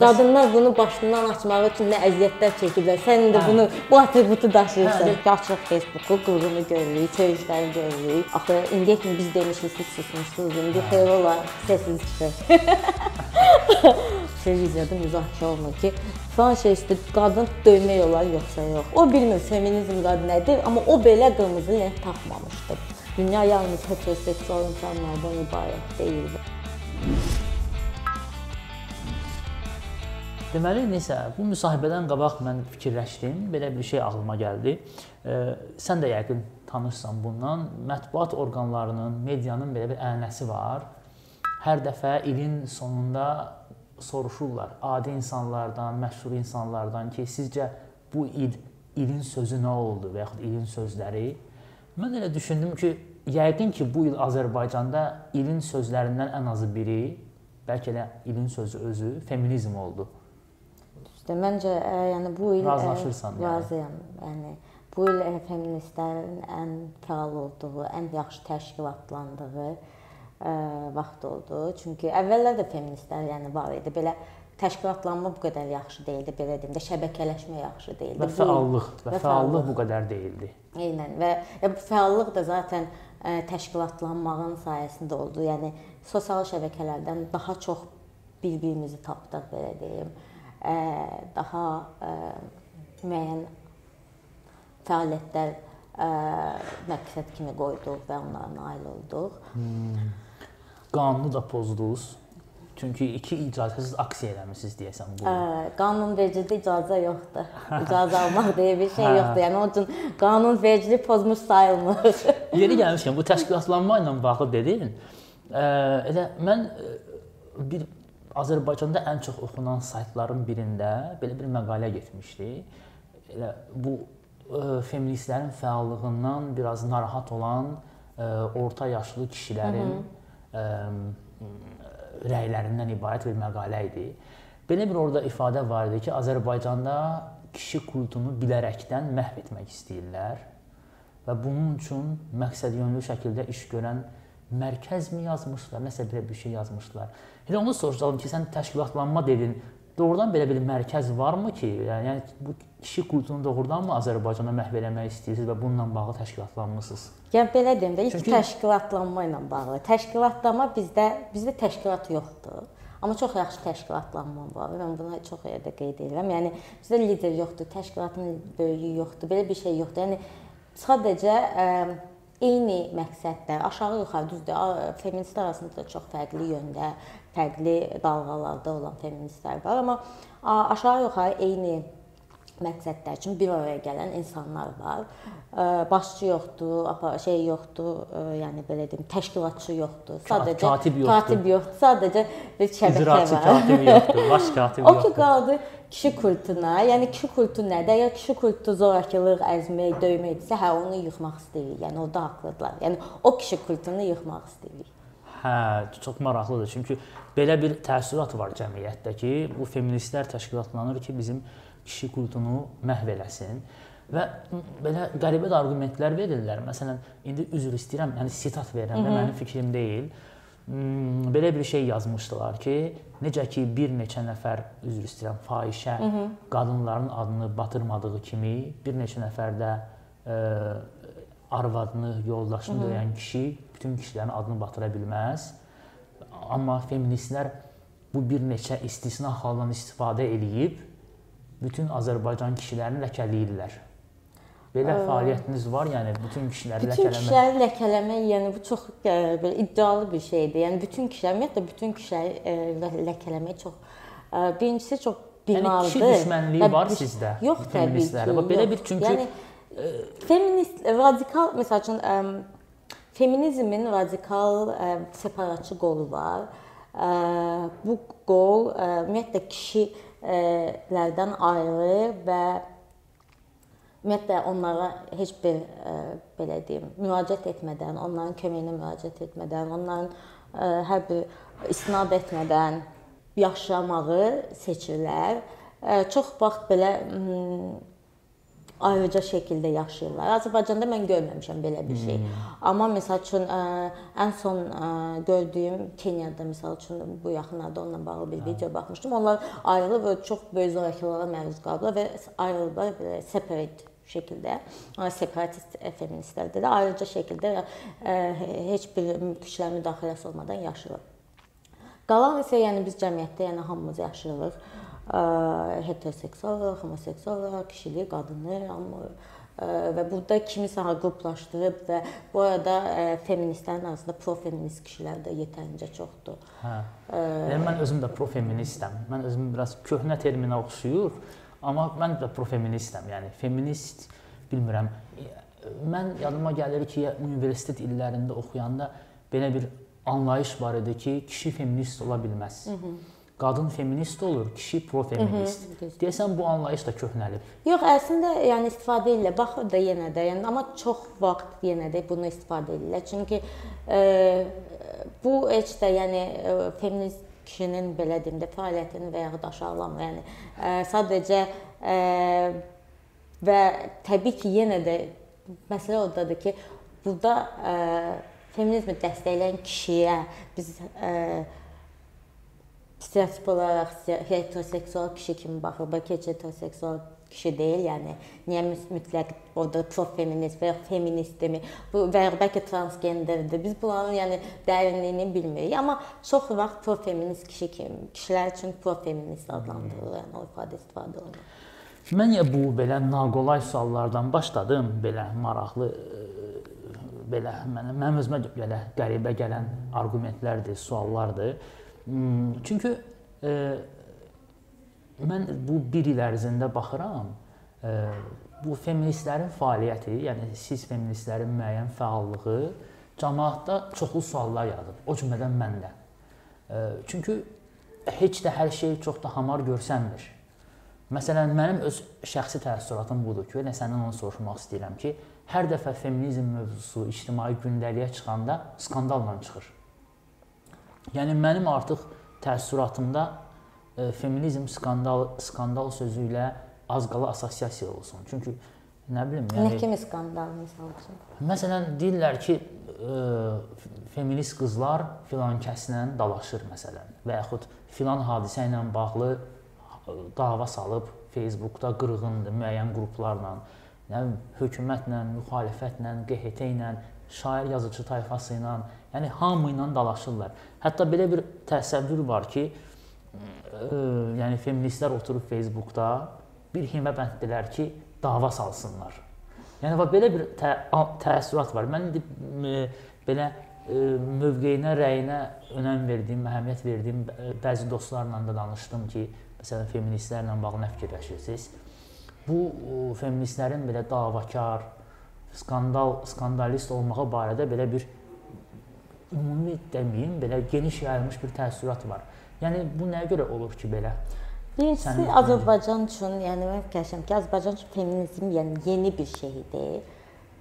Qadınlar bunu başından açmaq üçün nə əziyyətlər çəkiblər. Sən indi Hə. bunu bu atributu daşıyırsan. Hə. Açıq Facebooku, qurğunu görürük, söyüşləri görürük. Axı indiyə kimi biz demişik, siz susmusunuz. İndi xeyir ola, səsiz çıxır. Televiziyada müzakirə olunur ki, falan şey üstə qadın döymək olar yoxsa yox. O bilmir feminizm qadın nədir, amma o belə qırmızı lent taxmamışdı. Dünya yalnız heteroseksual insanlardan ibarət deyil. Deməli, necə bu müsahibədən qabaq mən fikirləşdim, belə bir şey ağlıma gəldi. E, sən də yəqin tanışsan bundan. Mətbuat orqanlarının, medianın belə bir ənənəsi var. Hər dəfə ilin sonunda soruşurlar adi insanlardan, məşhur insanlardan ki, sizcə bu il ilin sözü nə oldu və yaxud ilin sözləri? Mən elə düşündüm ki, yəqin ki, bu il Azərbaycanda ilin sözlərindən ən azı biri, bəlkə də ilin sözü özü feminizm oldu. İşte məncə ə, yəni bu il ə, Razılaşırsan yəni. razıyam. Yəni bu il ə, feministlərin ən fəal olduğu, ən yaxşı təşkilatlandığı ə, vaxt oldu. Çünki əvvəllər də feministlər yəni var idi. Belə təşkilatlanma bu qədər yaxşı deyildi, belə deyim də, şəbəkələşmə yaxşı deyildi. Və fəallıq və və fəallıq bu qədər deyildi. Eynən və ya bu fəallıq da zaten ə, təşkilatlanmağın sayəsində oldu. Yəni sosial şəbəkələrdən daha çox bir-birimizi tapdıq belə deyim. Ə, daha ə, müəyyən fəaliyyətlər ə, məqsəd kimi qoyduq və onlara nail olduq. Qanunu da pozdunuz. Çünki iki icazəsiz aksiya eləmisiniz deyəsən bu. Ə, qanunvericidə icazə yoxdur. İcazə almaq deyə bir şey Hə. yoxdur. Yəni onun üçün qanunvericilik pozmuş sayılmır. Yeri gəlmişkən bu təşkilatlanma ilə bağlı dedin. Ə, elə mən bir Azərbaycanda ən çox oxunan saytların birində belə bir məqalə getmişdi. Elə bu ə, feministlərin fəallığından biraz narahat olan ə, orta yaşlı kişilərin ə, rəylərindən ibarət bir məqalə idi. Belə bir orada ifadə var idi ki, Azərbaycanda kişi kultunu bilərəkdən məhv etmək istəyirlər və bunun üçün məqsədyönlü şəkildə iş görən mərkəzmi yazmışlar, nəsə belə bir şey yazmışlar. Elə onu soruşdum ki, sən təşkilatlanma dedin. Doğrudan belə bir mərkəz varmı ki, yəni, yəni bu kişi kultunu doğrudanmı Azərbaycanda məhv eləmək istəyirsiniz və bununla bağlı təşkilatlanmısınız? Yəni belə deyim də ilk Çünki- təşkilatlanma ilə bağlı. Təşkilatlanma bizdə bizdə təşkilat yoxdur. Amma çox yaxşı təşkilatlanma var. Mən buna çox yerdə qeyd edirəm. Yəni bizdə lider yoxdur, təşkilatın böyüyü yoxdur, belə bir şey yoxdur. Yəni sadəcə ə, eyni məqsədlər, aşağı-yuxarı düzdür. a- Feministlər arasında da çox fərqli yöndə, fərqli dalğalarda olan feministlər var, amma a, aşağı-yuxarı eyni məqsədlər üçün bir araya gələn insanlar var. Ə, Başçı yoxdur, şey yoxdur, ə, yəni belə deyim, təşkilatçı yoxdur. Sadəcə katib yoxdur. Katib yoxdur. Sadəcə bir şəbəkə İcraçı var. katibi yoxdur, baş katibi O ki yoxdur. qaldı kişi kultuna. Yəni kişi kultu nədir? Əgər kişi kultu zorakılıq, əzmək, döyməkdirsə, hə onu yıxmaq istəyirik. Yəni orada haqlıdırlar. Yəni o kişi kultunu yıxmaq istəyirik. Hə, çox maraqlıdır. Çünki belə bir təəssürat var cəmiyyətdə ki, bu feministlər təşkilatlanır ki, bizim kişi kultunu məhv eləsin və belə qəribə də arqumentlər verirlər. Məsələn, indi üzr istəyirəm, yəni sitat verirəm və mənim fikrim deyil. Hmm, Belə bir şey yazmışdılar ki, necə ki bir neçə nəfər üzr istəyirəm, fahişə qadınların adını batırmadığı kimi bir neçə nəfər də ə, arvadını, yoldaşını döyən kişi bütün kişilərin adını batıra bilməz. Amma feministlər bu bir neçə istisna haldan istifadə eləyib bütün Azərbaycan kişilərini ləkələyirlər. Belə fəaliyyətiniz var, yəni bütün kişiləri Bütün ləkələmək. kişiləri ləkələmək, yəni bu çox ə, belə iddialı bir şeydir. Yəni bütün kişilər, ümumiyyətlə bütün kişiləri ə, lə- ləkələmək çox ə, birincisi çox Yəni bimardır. kişi düşmənliyi var düş- sizdə. Yox təbii ki. Bax, Belə bir çünki yəni feminist radikal məsəl üçün ə, feminizmin radikal ə, separatçı qolu var. Ə, bu qol ə, ümumiyyətlə kişilərdən ayrı və ümumiyyətlə onlara heç bir ə, belə deyim, müraciət etmədən, onların köməyinə müraciət etmədən, onların ə, hər bir istinad etmədən yaşamağı seçirlər. Ə, çox vaxt belə mm, ayrıca şəkildə yaşayırlar. Azərbaycanda mən görməmişəm belə bir şey. Hmm. Amma məsəl üçün ə, ən son ə, gördüyüm Keniyada məsəl üçün bu yaxınlarda onunla bağlı bir video baxmışdım. Onlar ayrılıb və çox böyük zorakılığa məruz qaldılar və ayrılıblar belə separate şəkildə, separatist feministlərdə də ayrıca şəkildə ə, heç bir küçələr müdaxiləsi olmadan yaşayırlar. Qalan isə yəni biz cəmiyyətdə yəni hamımız yaşayırıq heteroseksual, homoseksual, kişilik, qadını, amma və burada kimisə qruplaşdırıb və bu arada feministlərin arasında profeminist kişilər də yetərincə çoxdur. Hə. Yəni mən özüm də profeministəm. Mən özüm biraz köhnə terminə oxşuyur, amma mən də profeministəm. Yəni feminist bilmirəm. Mən yadıma gəlir ki, universitet illərində oxuyanda belə bir anlayış var idi ki, kişi feminist ola bilməz. Hı -hı qadın feminist olur, kişi profeminist. Deyəsən bu anlayış da köhnəlib. Yox, əslində yəni istifadə edirlər. Baxır da yenə də, yəni amma çox vaxt yenə də bunu istifadə edirlər. Çünki e, bu heç də yəni e, feminist kişinin belə deyim də fəaliyyətini və yaxud aşağılamır. Yəni e, sadəcə e, və təbii ki, yenə də məsələ ordadır ki, burada e, feminizmi dəstəkləyən kişiyə biz e, stereotip olaraq heteroseksual kişi kimi baxır. Bəlkə heteroseksual kişi deyil, yəni niyə mütləq orada profeminist və ya feministmi, bu və ya bəlkə transgenderdir. Biz bunların yəni dərinliyini bilmirik, amma çox vaxt profeminist kişi kimi, kişilər üçün profeminist adlandırılır, yəni o ifadə istifadə olunur. Mən ya bu belə naqolay suallardan başladım, belə maraqlı belə mənə mənim özümə belə qəribə gələn arqumentlərdir, suallardır. Hmm, çünki e, mən bu 1 il ərzində baxıram, e, bu feministlərin fəaliyyəti, yəni siz feministlərin müəyyən fəallığı cəmaətdə çoxlu suallar yaradır. O cümlədən məndə. E, çünki heç də hər şey çox da hamar görsənmir. Məsələn, mənim öz şəxsi təəssüratım budur ki, və səndən onu soruşmaq istəyirəm ki, hər dəfə feminizm mövzusu ictimai gündəliyə çıxanda skandalla çıxır. Yəni mənim artıq təəssüratımda feminizm skandal skandal sözü ilə az qala assosiasiya olsun. Çünki nə bilim, yəni Nə kimi skandal məsəl üçün? Məsələn, deyirlər ki, e, feminist qızlar filan kəslə dalaşır məsələn və yaxud filan hadisə ilə bağlı e, dava salıb Facebookda qırğındır müəyyən qruplarla, nə bilim, hökumətlə, müxalifətlə, QHT ilə, şair yazıcı tayfası ilə, yəni hamı ilə dalaşırlar. Hətta belə bir təsəvvür var ki, ə, yəni feministlər oturub Facebookda bir himə bənddirlər ki, dava salsınlar. Yəni və belə bir tə təəssürat var. Mən indi ə, belə ə, mövqeyinə, rəyinə önəm verdiyim, əhəmiyyət verdiyim bəzi dostlarla da danışdım ki, məsələn feministlərlə bağlı nə fikirləşirsiniz? Bu ə, feministlərin belə davakar, skandal, skandalist olmağı barədə belə bir ümumi deməyim, belə geniş yayılmış bir təəssürat var. Yəni bu nəyə görə olur ki, belə? Birincisi Azərbaycan üçün, yəni mən fikirləşirəm ki, Azərbaycan üçün feminizm yəni yeni bir şeydir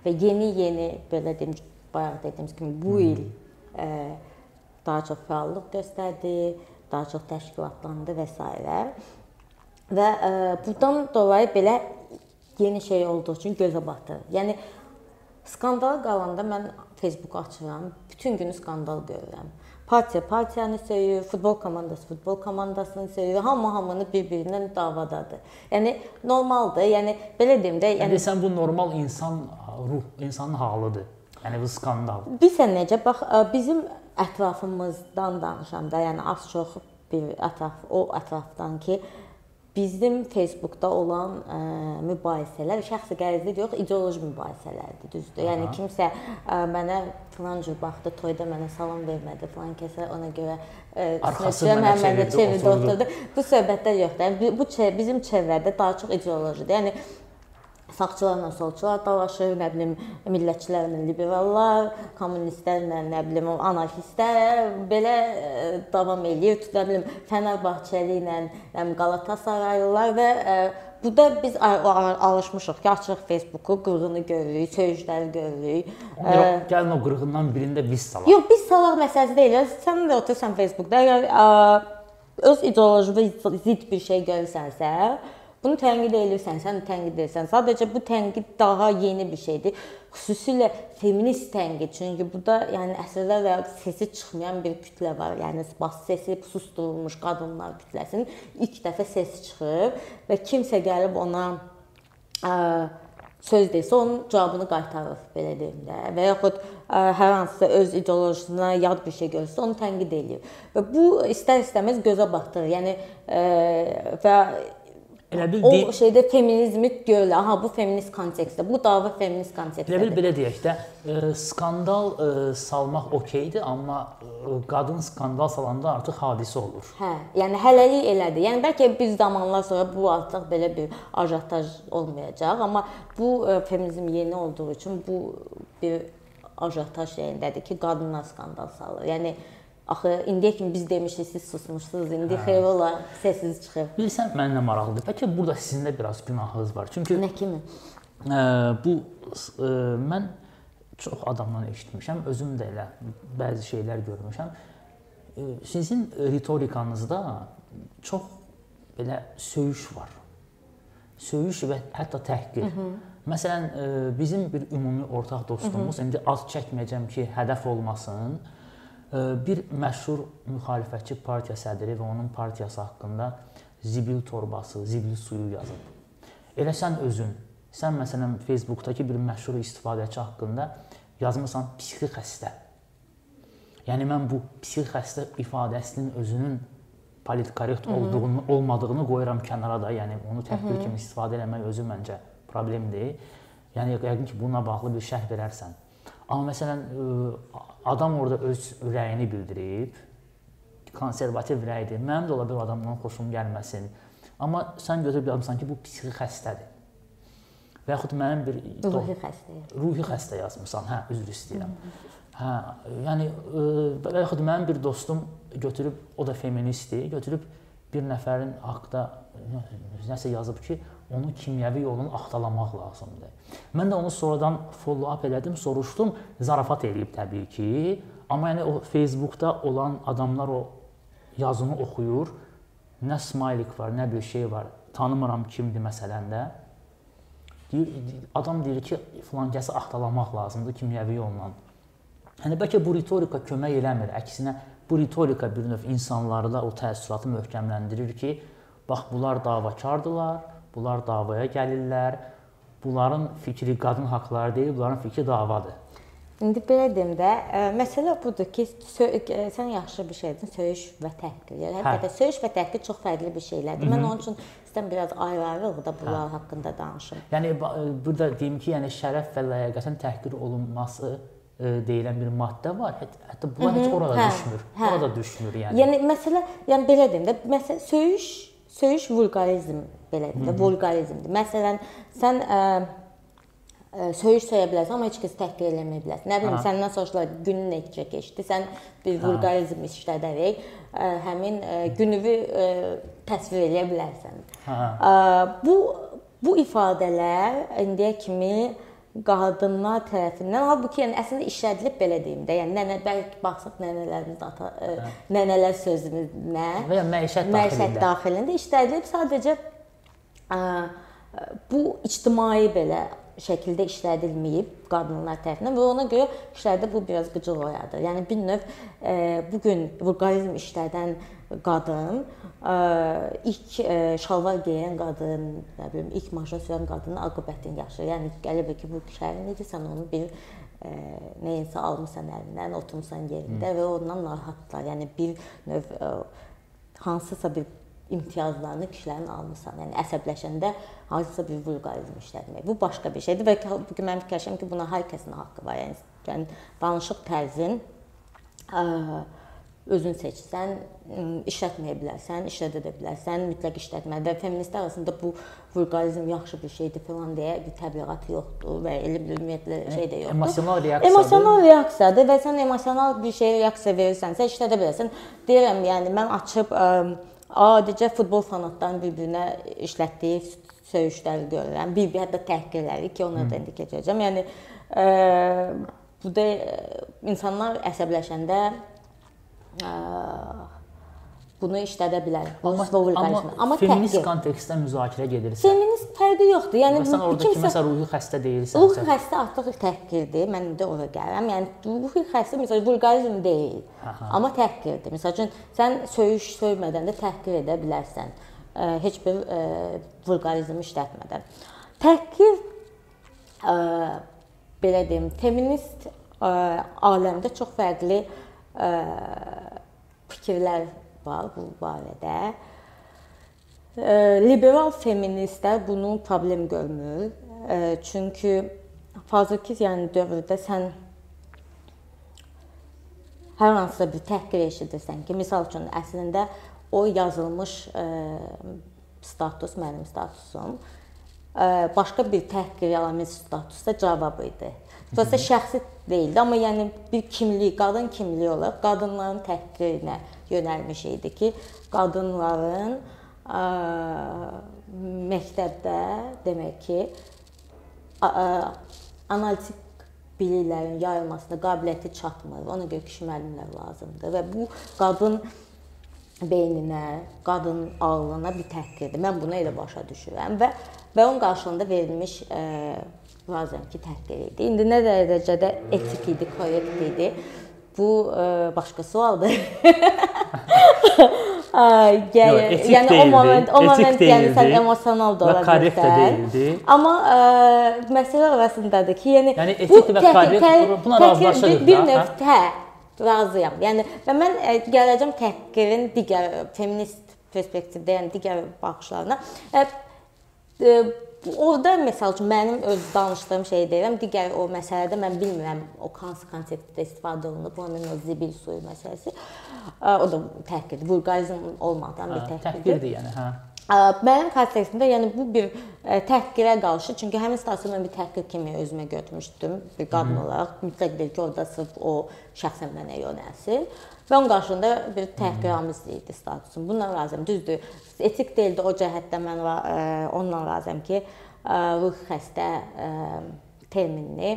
və yeni-yeni belə deyim, bayaq dediyimiz kimi bu hmm. il ə, e, daha çox fəallıq göstərdi, daha çox təşkilatlandı və s. Və ə, e, burdan dolayı belə yeni şey olduğu üçün gözə batır. Yəni skandal qalanda mən Facebook açıram, bütün günü skandal görürəm. Partiya partiyanı söyür, futbol komandası futbol komandasını söyür, hamı hamını bir-birindən davadadır. Yəni normaldır. Yəni belə deyim də, yəni, yəni sən bu normal insan ruh, insanın halıdır. Yəni bu skandal. Bilirsən necə? Bax bizim ətrafımızdan danışanda, yəni az çox bir ətraf o ətrafdan ki, bizim Facebookda olan ə, mübahisələr şəxsi qərizli yox, ideoloji mübahisələrdir, düzdür? Yəni kimsə ə, mənə filan cür baxdı, toyda mənə salam vermədi, filan kəsə ona görə arxasına mənə çevirdi, oturdu. Bu söhbətlər yoxdur. Yəni bu bizim çevrədə daha çox ideolojidir. Yəni sağçılarla solçular dalaşır, nə bilim, millətçilərlə liberallar, kommunistlərlə, nə bilim, anarxistlər belə ə, e, davam eləyir. Nə bilim, Fənərbağçəli ilə, nə bilim, Qalatasaraylılar və ə, e, Burada biz alışmışıq ki, açırıq Facebooku, qırğını görürük, söyüşləri görürük. Yox, e, gəlin o qırğından birində biz salaq. Yox, biz salaq məsələsi deyil. Sən də otursan Facebookda, əgər öz ideoloji zidd bir şey görürsənsə, Bunu tənqid edirsən, sən tənqid edirsən. Sadəcə bu tənqid daha yeni bir şeydir. Xüsusilə feminist tənqid, çünki burada yəni əsrlərlə səsi çıxmayan bir kütlə var. Yəni bas səsi susdurulmuş qadınlar kütləsinin ilk dəfə səsi çıxıb və kimsə gəlib ona ə, söz desə onun cavabını qaytarır belə deyim də və yaxud ə, hər hansısa öz ideologiyasına yad bir şey görsə onu tənqid eləyir. Və bu istər-istəməz gözə batır. Yəni ə, və Elə bil o şeydə feminizmi görürlər. Aha, bu feminist kontekstdə. Bu dava feminist kontekstdə. Elə bil belə deyək də, ə, e, skandal ə, e, salmaq okeydir, amma ə, e, qadın skandal salanda artıq hadisə olur. Hə, yəni hələlik elədir. Yəni bəlkə bir zamanlar sonra bu artıq belə bir ajotaj olmayacaq, amma bu ə, feminizm yeni olduğu üçün bu bir ajotaj yerindədir ki, qadınlar skandal salır. Yəni Axı indiyə kimi biz demişdik, siz susmuşsunuz. İndi hə. xeyir ola səssiz çıxır. Bilirsən mənə maraqlıdır. Bəlkə burada sizin də biraz günahınız var. Çünki Nə kimi? Ə, bu ə, mən çox adamdan eşitmişəm, özüm də elə bəzi şeylər görmüşəm. Ə, sizin ritorikanızda çox belə söyüş var. Söyüş və hətta təhqir. Hı -hı. Məsələn, ə, bizim bir ümumi ortaq dostumuz, Hı -hı. indi az çəkməyəcəm ki, hədəf olmasın bir məşhur müxalifətçi partiya sədri və onun partiyası haqqında zibil torbası, zibil suyu yazıb. Elə sən özün, sən məsələn Facebookdakı bir məşhur istifadəçi haqqında yazmısan psixi xəstə. Yəni mən bu psixi xəstə ifadəsinin özünün politkorrekt olduğunu, olmadığını qoyuram kənara da, yəni onu təhqir kimi istifadə etmək özü məncə problemdir. Yəni yəqin ki, bununla bağlı bir şərh verərsən. Amma məsələn adam orada öz rəyini bildirib, konservativ rəydir. Mənim də ola bilər adamdan xoşum gəlməsin. Amma sən götürüb yazmısan ki, bu psixi xəstədir. Və yaxud mənim bir ruhi xəstə. Ruhi xəstə yazmısan. Hə, üzr istəyirəm. Hə, yəni və yaxud mənim bir dostum götürüb, o da feministdir, götürüb bir nəfərin haqqında nəsə yazıb ki, onu kimyəvi yolla axtalamaq lazımdır. Mən də onu sonradan follow-up elədim, soruşdum, zarafat eləyib təbii ki. Amma yəni o Facebookda olan adamlar o yazını oxuyur. Nə smaylik var, nə bir şey var. Tanımıram kimdir məsələn də. Deyir, adam deyir ki, filan kəsi axtalamaq lazımdır kimyəvi yolla. Yəni bəlkə bu ritorika kömək eləmir. Əksinə bu ritorika bir növ insanlarda o təəssüratı möhkəmləndirir ki, bax bunlar davakardılar, bunlar davaya gəlirlər. Bunların fikri qadın haqqları deyil, bunların fikri davadır. İndi belə deyim də, ə, e, məsələ budur ki, ə, e, sən yaxşı bir şey dedin, söyüş və təhqir. Yəni həqiqətən hə. söyüş və təhqir çox fərqli bir şeylərdir. Hı -hı. Mən onun üçün istəyirəm biraz ayrı-ayrılıqda bunlar hə. haqqında danışım. Yəni e, burada deyim ki, yəni şərəf və ləyaqətin təhqir olunması deyilən bir maddə var. Hətta bunlar Hı -hı. heç orada hə. düşmür. Hə. Orada düşmür yəni. Yəni məsələ, yəni belə deyim də, məsələ söyüş, söyüş vulqarizm belədir də, vulqarizmdir. Məsələn, sən ə, ə, söyüş söyə bilərsən, amma heç kəs təhqir eləməyə bilərsən. Nə bilim, səndən soruşurlar günün necə keçdi? Sən bir vulqarizm işlədərək ə, həmin ə, gününü ə, təsvir eləyə bilərsən. Ə, bu bu ifadələr indiyə kimi qadınlar tərəfindən halbuki yəni əslində işlədilib belə deyim də. Yəni nənə bəlkə baxsaq nənələrimiz ata ə, nənələr sözümüzlə və məişət daxilində məişət daxilində işlədilib sadəcə bu ictimai belə şəkildə işlədilməyib qadınlar tərəfindən və ona görə kişilərdə bu biraz qıcıq oyadır. Yəni bir növ e, bu gün vulqarizm işlədən qadın, e, ilk e, şalvar geyən qadın, nə bilim, ilk maşına sürən qadının aqibətini yaşayır. Yəni qəlibə ki, bu kişilərin necə sən onu bir e, nəyinsə almısan əlindən, oturmusan yerində Hı. və ondan narahatlar. Yəni bir növ e, hansısa bir imtiyazlarını kişilərin almısan. Yəni əsəbləşəndə hansısa bir vulqarizm işlətmək. Bu başqa bir şeydir və bu gün mən fikirləşirəm ki, buna hər kəsin haqqı var. Yəni, yəni danışıq tərzin ə, özün seçsən, işlətməyə bilərsən, işlədə də bilərsən, mütləq işlətməli və feministlər arasında bu vulqarizm yaxşı bir şeydir falan deyə bir təbliğat yoxdur və elə bir ümumiyyətlə şey də yoxdur. Emosional reaksiyadır. Emosional reaksiyadır və sən emosional bir şeyə reaksiya verirsənsə işlədə bilərsən. Deyirəm, yəni mən açıb ə, adicə futbol fanatlarının bir-birinə işlətdiyi söyüşləri görürəm. Bir-bir hətta təhqirləri ki, onları da indi keçəcəm. Yəni e, bu da insanlar əsəbləşəndə e, bunu işlədə bilər. Amma, Amma amma feminist kontekstdə müzakirə gedirsə, feminist fərqi yoxdur. Yəni məsələn orada kimsə- kiməsə ruhi xəstə deyilsə, Ruhi xəstə artıq təhqirdir. Mən də ora gəlirəm. Yəni ruhi xəstə məsələn vulqarizm deyil. Aha. Amma təhqirdir. Məsəl üçün sən söyüş söymədən də təhqir edə bilərsən. Ə, heç bir ə, vulqarizm işlətmədən. Təhqir ə, belə deyim, feminist ə, aləmdə çox fərqli ə, fikirlər var bu barədə. Liberal feministlər bunu problem görmür. Çünki hazırki yəni dövrdə sən hər hansısa bir təhqir eşidirsən ki, misal üçün əslində o yazılmış status mənim statusum başqa bir təhqir əlaməti statusda cavab idi. Dolayısıyla şəxsi deyildi, amma yəni bir kimlik, qadın kimliyi olaraq qadınların təhqirinə yönəlmiş idi ki, qadınların ə, məktəbdə demək ki, ə, analitik biliklərin yayılmasına qabiliyyəti çatmır. Ona görə kişi müəllimlər lazımdır və bu qadın beyninə, qadın ağlına bir təhqirdir. Mən bunu elə başa düşürəm və və onun qarşılığında verilmiş ə, lazım ki, təhqir idi. İndi nə dərəcədə etik idi, korrekt idi? Bu ə, başqa sualdır. Ay, yəni, etik yəni o deyildi, moment, o moment yəni sən deyildi emosional da və ola deyildi. Amma ə, məsələ orasındadır ki, yəni Yəni bu etik və təhqir- korrekt buna razılaşırıq bir, bir da, növ hə, razıyam. Yəni və mən ə, gələcəm təhqirin digər feminist perspektivdə, yəni digər baxışlarına. Ə, ə, Orada məsəl üçün mənim öz danışdığım şey deyirəm, digər o məsələdə mən bilmirəm o hansı konseptdə istifadə olunub, bu həmin o zibil suyu məsələsi. O da təhqirdir, vulqarizm olmadan bir Hə, təhqirdir. təhqirdir yəni, hə. Mənim kontekstimdə yəni bu bir təhqirə qarşı, çünki həmin statusu mən bir təhqir kimi özümə götürmüşdüm bir qadın olaraq. Mütləq deyil ki, orada sırf o şəxsən mənə yönəlsin. Və onun qarşılığında bir təhqiramiz idi statusum. Bundan razıyam. Düzdür. Etik deyildi o cəhətdən mən ə, onunla razıyam ki, ə, ruh xəstə ə, terminini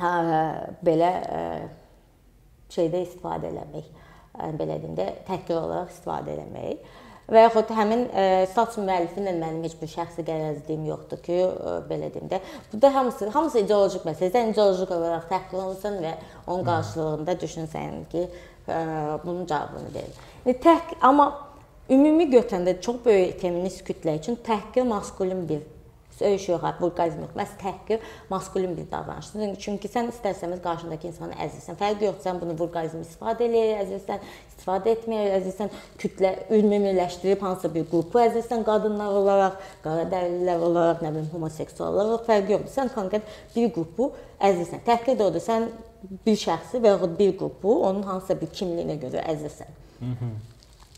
ə, belə ə, şeydə istifadə eləmək, ə, belə deyim də, təhqir olaraq istifadə eləmək. Və yaxud həmin ə, status müəllifi ilə mənim heç bir şəxsi qərəzliyim yoxdur ki, ə, belə deyim də. Burada hamısı hamısı ideolojik məsələdir. Sən ideolojik olaraq təhqir olunsan və onun qarşılığında düşünsən ki, ə, bunun cavabını ver. Yəni təhqir amma ümumi götürəndə çox böyük feminist kütlə üçün təhqir maskulin bir söyüş yox, vulqarizm yox. Təhqir maskulin bir davranışdır. Çünki, çünki sən istərsəmiz qarşındakı insanı əzirsən. Fərqi yoxdur. Sən bunu vulqarizm istifadə eləyir, əzirsən, istifadə etməyir, əzirsən, kütlə ümumiləşdirib hansısa bir qrupu əzirsən, qadınlar olaraq, qara dərlilər olaraq, nə bilim, homoseksuallar olaraq fərqi yoxdur. Sən konkret bir qrupu əzirsən. Təhqir də odur. Sən bir şəxsi və yaxud bir qrupu onun hansısa bir kimliyinə görə əzirsən.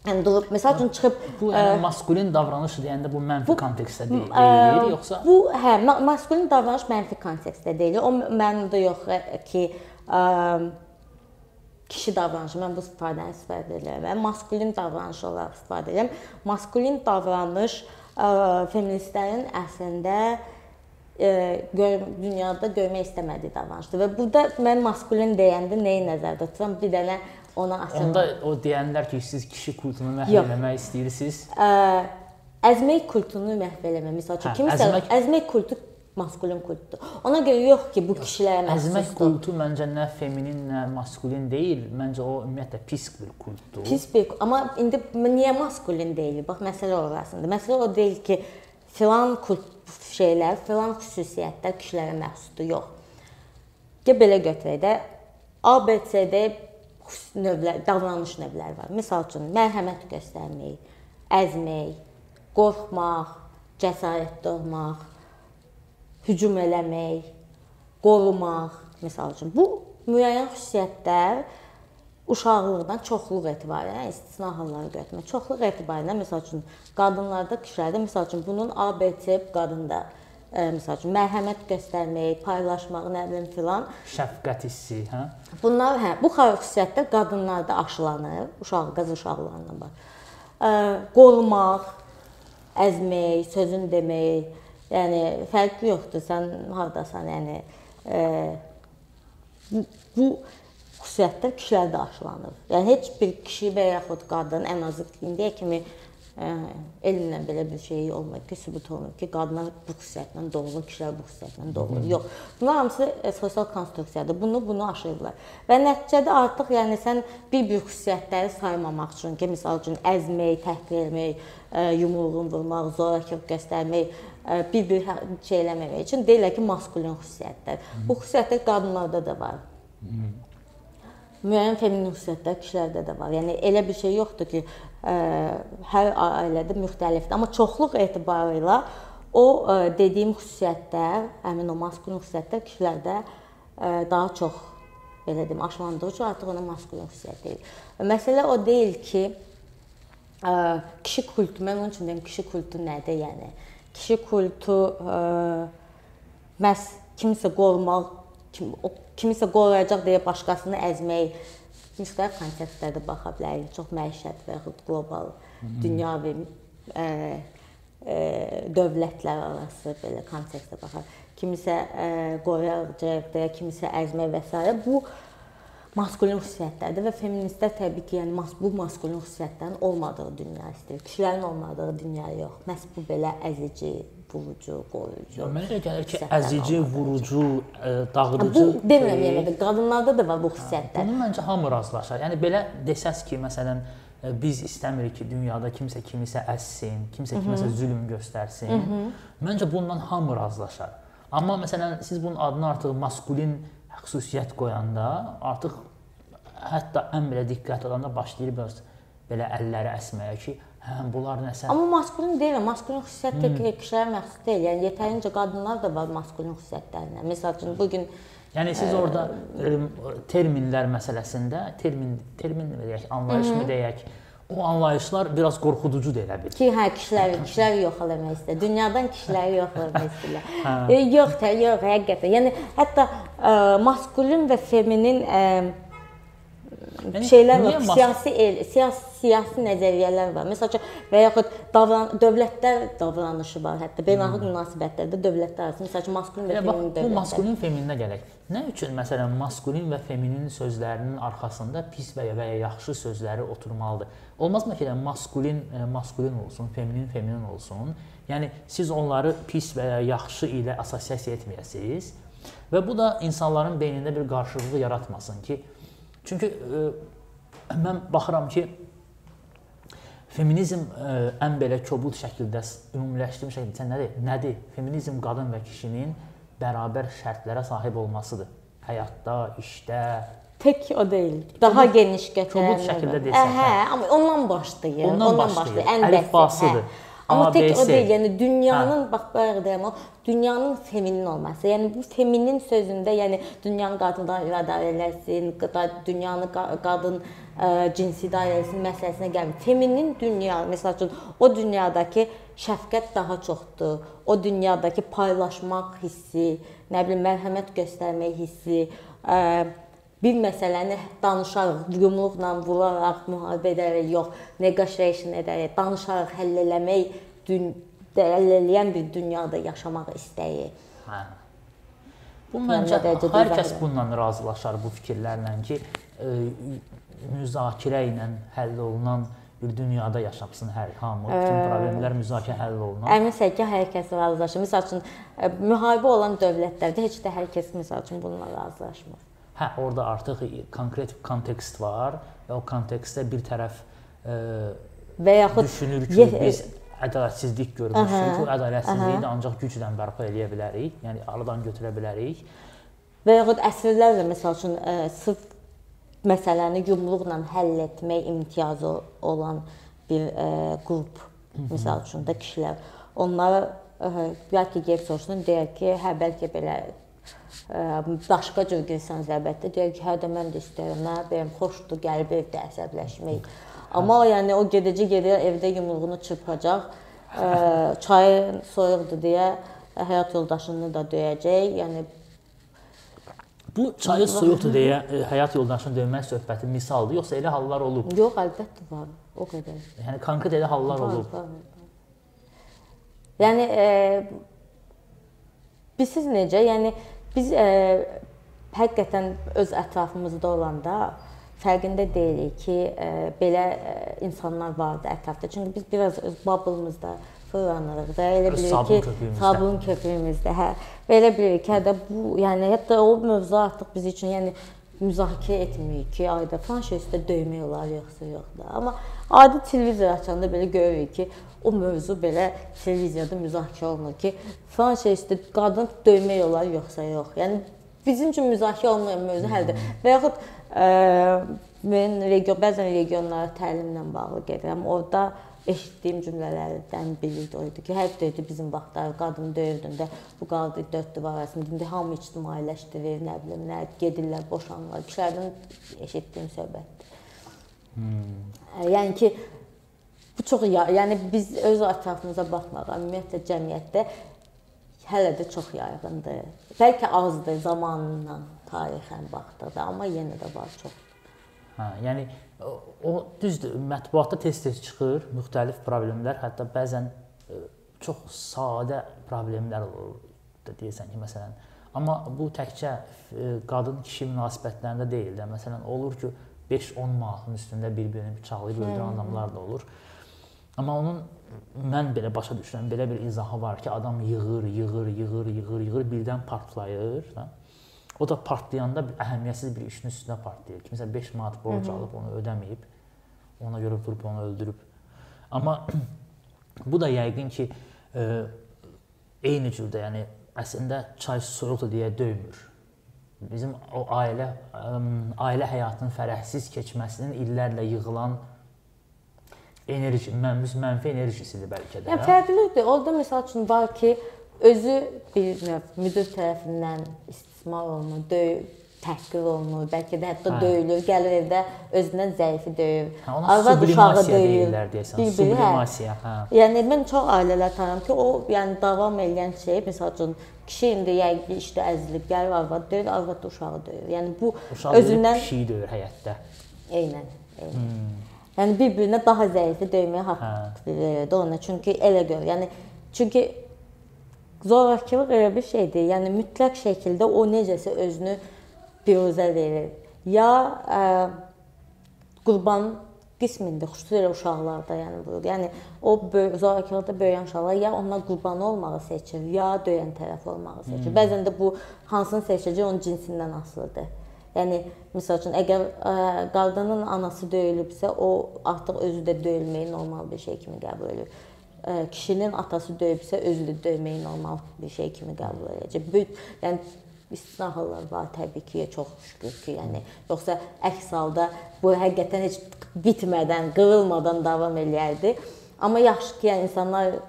Yəni durub məsəl üçün çıxıb Bu yəni maskulin davranış deyəndə bu mənfi kontekstdə deyil, Ə, deyil yoxsa Bu hə, ma maskulin davranış mənfi kontekstdə deyil. O mənada yox ə, ki, ə, kişi davranışı mən bu istifadəni istifadə edirəm. Maskulin davranış olaraq istifadə edirəm. Maskulin davranış ə, feministlərin əslində ə, gör, dünyada görmək istəmədiyi davranışdır. Və burada mən maskulin deyəndə nəyi nəzərdə tuturam? Bir dənə ona asılı. onda o deyənlər ki, siz kişi kultunu məhv Yox. etmək istəyirsiniz. ə, əzmək kultunu məhv eləmə. Məsəl üçün Hə, kimisə əzmək- əzmək... əzmək kultu maskulin kultudur. Ona görə yox ki, bu kişilərə Əzmək məxsusdur. kultu məncə nə feminin, nə maskulin deyil. Məncə o ümumiyyətlə pis bir kultdur. Pis bir, amma indi niyə maskulin deyil? Bax məsələ orasındadır. Məsələ o deyil ki, filan kult şeylər, filan xüsusiyyətlər kişilərə məxsusdur. Yox. Gəl belə götürək də ABCD növlər, davranış növləri var. Məsəl üçün mərhəmət göstərmək, əzmək, qorxmaq, cəsarətli olmaq, hücum eləmək, qorumaq, məsəl üçün bu müəyyən xüsusiyyətlər uşaqlıqdan çoxluq etibarən istisna halları götürmək. Çoxluq etibarən məsəl üçün qadınlarda, kişilərdə məsəl üçün bunun ABC qadında ə, məsəl üçün mərhəmət göstərmək, paylaşmaq, nə bilim filan. Şəfqət hissi, hə? Bunlar hə, bu xüsusiyyətlər qadınlarda aşılanır, uşaq qız uşaqlarından bax. Ə, qorumaq, əzmək, sözün demək, yəni fərqi yoxdur. Sən hardasan, yəni ə, bu, xüsusiyyətlər kişilərdə aşılanır. Yəni heç bir kişi və yaxud qadın ən azı indiyə kimi elmlə belə bir şey olmayıb ki, sübut olunub ki, qadınlar bu xüsusiyyətlə doğulur, kişilər bu xüsusiyyətlə doğulur. Yox. Bunlar hamısı ə, sosial konstruksiyadır. Bunu bunu aşıyıblar. Və nəticədə artıq yəni sən bir-bir xüsusiyyətləri saymamaq üçün ki, məsəl üçün əzmək, təhqir etmək, ə, yumruğun vurmaq, zorakılıq göstərmək, bir-bir hə, şey eləməmək üçün deyirlər ki, maskulin xüsusiyyətlər. Bu xüsusiyyətlər qadınlarda da var. Hı müəyyən feminin xüsusiyyətlər kişilərdə də var. Yəni elə bir şey yoxdur ki, ə, hər ailədə müxtəlifdir, amma çoxluq etibarı ilə o ə, dediyim xüsusiyyətlər, həmin o maskulin xüsusiyyətlər kişilərdə ə, daha çox belə deyim, aşılandığı üçün artıq ona maskulin xüsusiyyət deyil. Məsələ o deyil ki, ə, kişi kultu, mən onun üçün deyim, kişi kultu nədir, yəni? Kişi kultu ə, məhz kimsə qorumaq, kim, o kimisə qoruyacaq deyə başqasını əzmək müxtəlif kontekstlərdə baxa bilərik. Çox məişət və yaxud qlobal, dünyavi ə, ə, dövlətlər arası belə kontekstə baxar. Kimisə ə, qoruyacaq deyə kimisə əzmək və s. bu maskulin xüsusiyyətlərdir və feministlər təbii ki, yəni mas bu maskulin xüsusiyyətlərin olmadığı dünya istəyir. Kişilərin olmadığı dünya yox. Məhz bu belə əzici, vurucu, qoruyucu. Ya, mənə elə gəlir ki, əzici, vurucu, ə, e, dağıdıcı. Bu demirəm yəni qadınlarda da var bu xüsusiyyətlər. Bunu məncə hamı razılaşar. Yəni belə desəz ki, məsələn, e, biz istəmirik ki, dünyada kimsə kimisə əssin, kimsə kiməsə zülm göstərsin. Hı -hı. Məncə bundan hamı razılaşar. Amma məsələn, siz bunun adını artıq maskulin xüsusiyyət qoyanda artıq hətta ən belə diqqət alanda başlayır biraz belə əlləri əsməyə ki, Hə, bunlar nəsə. Amma maskulin deyil, maskulin xüsusiyyət tək hmm. kişilərə məxsus deyil. Yəni yetərincə qadınlar da var maskulin xüsusiyyətlərinə. Məsəl üçün bu gün Yəni siz ə, orada ə, terminlər məsələsində termin termin deyək, anlayış mı deyək, o anlayışlar biraz qorxuducudur elə bil. Ki, hə, kişiləri, kişiləri yox eləmək istəyir. Dünyadan kişiləri yox eləmək istəyirlər. hə. e, yox, tə, yox, həqiqətən. Yəni hətta ə, maskulin və feminin ə, yəni, şeylər var, siyasi el, siyasi siyasi nəzəriyyələr var. Məsələn, və yaxud davran dövlətlər davranışı var, hətta beynəlxalq hmm. münasibətlərdə dövlətlər arasında məsələn maskulin və feminin dövlətlər. Bu maskulin femininə gələk. Nə üçün məsələn maskulin və feminin sözlərinin arxasında pis və ya və ya yaxşı sözləri oturmalıdır? Olmazmı ki, maskulin e, maskulin olsun, feminin feminin olsun? Yəni siz onları pis və ya yaxşı ilə assosiasiya etməyəsiniz. Və bu da insanların beynində bir qarşılığı yaratmasın ki, çünki ə, e, mən baxıram ki, Feminizm ə, e, ən belə kobud şəkildə ümumiləşdirilmiş şəkildə nədir? Nədir? Feminizm qadın və kişinin bərabər şərtlərə sahib olmasıdır. Həyatda, işdə, tək o deyil. Daha kobud, geniş götürülür. Kobud şəkildə desən. Hə, amma ondan başlayır. Ondan, ondan başlayır. Ən əlifbasıdır. Hə. Amma tək o deyil, yəni dünyanın hə. bax bayaq deyirəm o dünyanın feminin olması. Yəni bu feminin sözündə, yəni dünyanın qadından idarə eləsin, dünyanı qadın ə, cinsi idarəsinin məsələsinə gəlmir. Feminin dünya, məsəl üçün o dünyadakı şəfqət daha çoxdur. O dünyadakı paylaşmaq hissi, nə bilim mərhəmət göstərmək hissi, ə, bir məsələni danışaraq, yumruqla vuraraq, müharibə edərək, yox, negotiation edərək, danışaraq həll eləmək, həll eləyən bir dünyada yaşamaq istəyi. Hə. Bu məncə hər kəs bununla razılaşar bu fikirlərlə ki, ə, e, müzakirə ilə həll olunan bir dünyada yaşapsın hər hamı, bütün problemlər müzakirə həll olunan. Əminsən ki, hər kəs razılaşır. Məsəl üçün e, müharibə olan dövlətlərdə heç də hər kəs məsəl üçün bununla razılaşmır. Hə, orada artıq konkret kontekst var və o kontekstdə bir tərəf ə, e, və yaxud düşünür ki, biz ədalətsizlik görmüşük. Bu ədalətsizliyi də ancaq güclə bərpa edə bilərik, yəni aradan götürə bilərik. Və yaxud əsrlərlə məsəl üçün ə, e, sırf məsələni yumruqla həll etmək imtiyazı olan bir ə, e, qrup, məsəl üçün də kişilər onlara ə, bəlkə gəlib soruşsun, deyər ki, hə bəlkə belə başqa cür girsəniz əlbəttə deyir ki, hə də mən də istəyirəm, nə deyim, xoşdur gəlib evdə əsəbləşmək. Amma yəni o gedəcək gedir evdə yumruğunu çırpacaq, çayı soyuqdur deyə həyat yoldaşını da döyəcək. Yəni Bu çayı soyuqdur deyə həyat yoldaşını döymək söhbəti misaldır, yoxsa elə hallar olub? Yox, əlbəttə var. O qədər. Yəni konkret elə hallar var, olub. Var, var. Yəni e, Bilirsiz necə? Yəni biz ə, e, həqiqətən öz ətrafımızda olanda fərqində deyilik ki, ə, belə ə, insanlar vardı ətrafda. Çünki biz biraz öz bubble-mızda fırlanırıq da elə bilirik ki, sabun köpüyümüzdə, hə. Və elə bilirik ki, hətta bu, yəni hətta o mövzu artıq biz üçün, yəni müzakirə etmirik ki, ayda falan şey üstə döymək olar yoxsa yox da. Amma adi televizor açanda belə görürük ki, o mövzu belə televiziyada müzakirə olunur ki, falan şey üstə qadın döymək olar yoxsa yox. Yəni bizim üçün müzakirə olunmayan mövzu həldir. Və yaxud ə, mən region bəzən regionlara təlimlə bağlı gedirəm. Orda eşitdiyim cümlələrdən biri də o idi ki, hər deyirdi bizim vaxtlar qadın döyürdündə bu qaldı dörd divar arasında. İndi hamı ictimailəşdirir, nə bilim, nə gedirlər, boşanırlar. Kişilərdən eşitdiyim söhbətdir. Hmm. Yəni ki, çox yəni biz öz ətrafımıza baxmaq, ümumiyyətlə cəmiyyətdə hələ də çox yayğındır. Bəlkə azdır zamanla, tarixən baxdıqda, amma yenə də var çox. Hə, yəni o düzdür, mətbuatda tez-tez çıxır müxtəlif problemlər, hətta bəzən e, çox sadə problemlər olur da deyirsən ki, məsələn, amma bu təkcə e, qadın-kişi münasibətlərində deyil də. Məsələn, olur ki, 5-10 manatın üstündə bir-birini bıçaqlayıb öldürən adamlar da olur. Amma onun mən belə başa düşürəm, belə bir izahı var ki, adam yığır, yığır, yığır, yığır, yığır, birdən partlayır, da. O da partlayanda bir əhəmiyyətsiz bir işin üstünə partlayır. Kimsə 5 manat borc alıb onu ödəməyib, ona görə vurub onu öldürüb. Amma bu da yəqin ki, e, eyni cürdə, yəni əslində çay soyuqdur deyə döymür. Bizim o ailə ə, ailə həyatının fərəhsiz keçməsinin illərlə yığılan enerji, mənfi, mənfi enerjisidir bəlkə də. Yəni fərqlidir. Orda məsəl üçün var ki, özü bir növ müdir tərəfindən istismar olunur, döy təhqir olunur, bəlkə də hətta hə. döyülür, gəlir evdə özündən zəifi döyür. Hə, Arvad uşağı döyür. Bir-biri sublimasiya, hə. Yəni mən çox ailələr tanıyıram ki, o yəni davam edən şey, məsəl üçün kişi indi yəqin işdə əzilib, gəlir arvad döyür, arvad da uşağı döyür. Yəni bu uşağı özündən pişiyi döyür həyətdə. Eynən. eynən. Hmm. Yəni bir-birinə daha zəifi döyməyə haqq hə. verirdi ona. Çünki elə gör. Yəni çünki Zorakılıq elə bir şeydir. Yəni mütləq şəkildə o necəsə özünü biruzə verir. Ya ə, qurban qismində xüsusilə uşaqlarda yəni bu. Yəni o zorakılıqda böyüyən uşaqlar ya onlar qurban olmağı seçir, ya döyən tərəf olmağı seçir. Hmm. Bəzən də bu hansını seçəcək onun cinsindən asılıdır. Yəni məsəl üçün əgər ə, qadının anası döyülübsə, o artıq özü də döyülməyi normal bir şey kimi qəbul edir kişinin atası döyübsə özü də döyməyi normal bir şey kimi qəbul edəcək. Böyük, yəni istisna hallar var təbii ki, çox şükür ki, yəni yoxsa əks halda bu həqiqətən heç bitmədən, qırılmadan davam eləyərdi. Amma yaxşı ki, yəni insanlar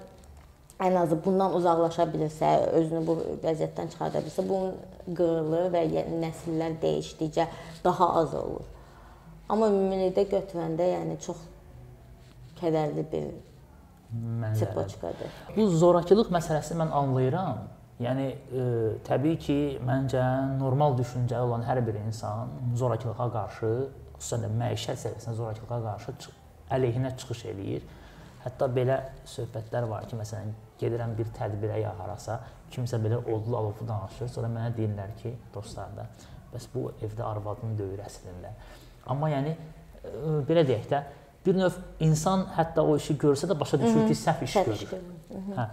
ən azı bundan uzaqlaşa bilirsə, özünü bu vəziyyətdən çıxarda bilsə, bunun qırılır və nəsillər dəyişdikcə daha az olur. Amma ümumilikdə götürəndə yəni çox kədərli bir Çepoçkadır. Bu zorakılıq məsələsini mən anlayıram. Yəni e, təbii ki, məncə normal düşüncəli olan hər bir insan zorakılığa qarşı, xüsusən də məişət səviyyəsində zorakılığa qarşı çıx əleyhinə çıxış eləyir. Hətta belə söhbətlər var ki, məsələn, gedirəm bir tədbirə ya harasa, kimsə belə odlu alovu danışır, sonra mənə deyirlər ki, dostlar da, bəs bu evdə arvadını döyür əslində. Amma yəni e, belə deyək də, bir növ insan hətta o işi görsə də başa düşür ki, səhv iş görür. Hə.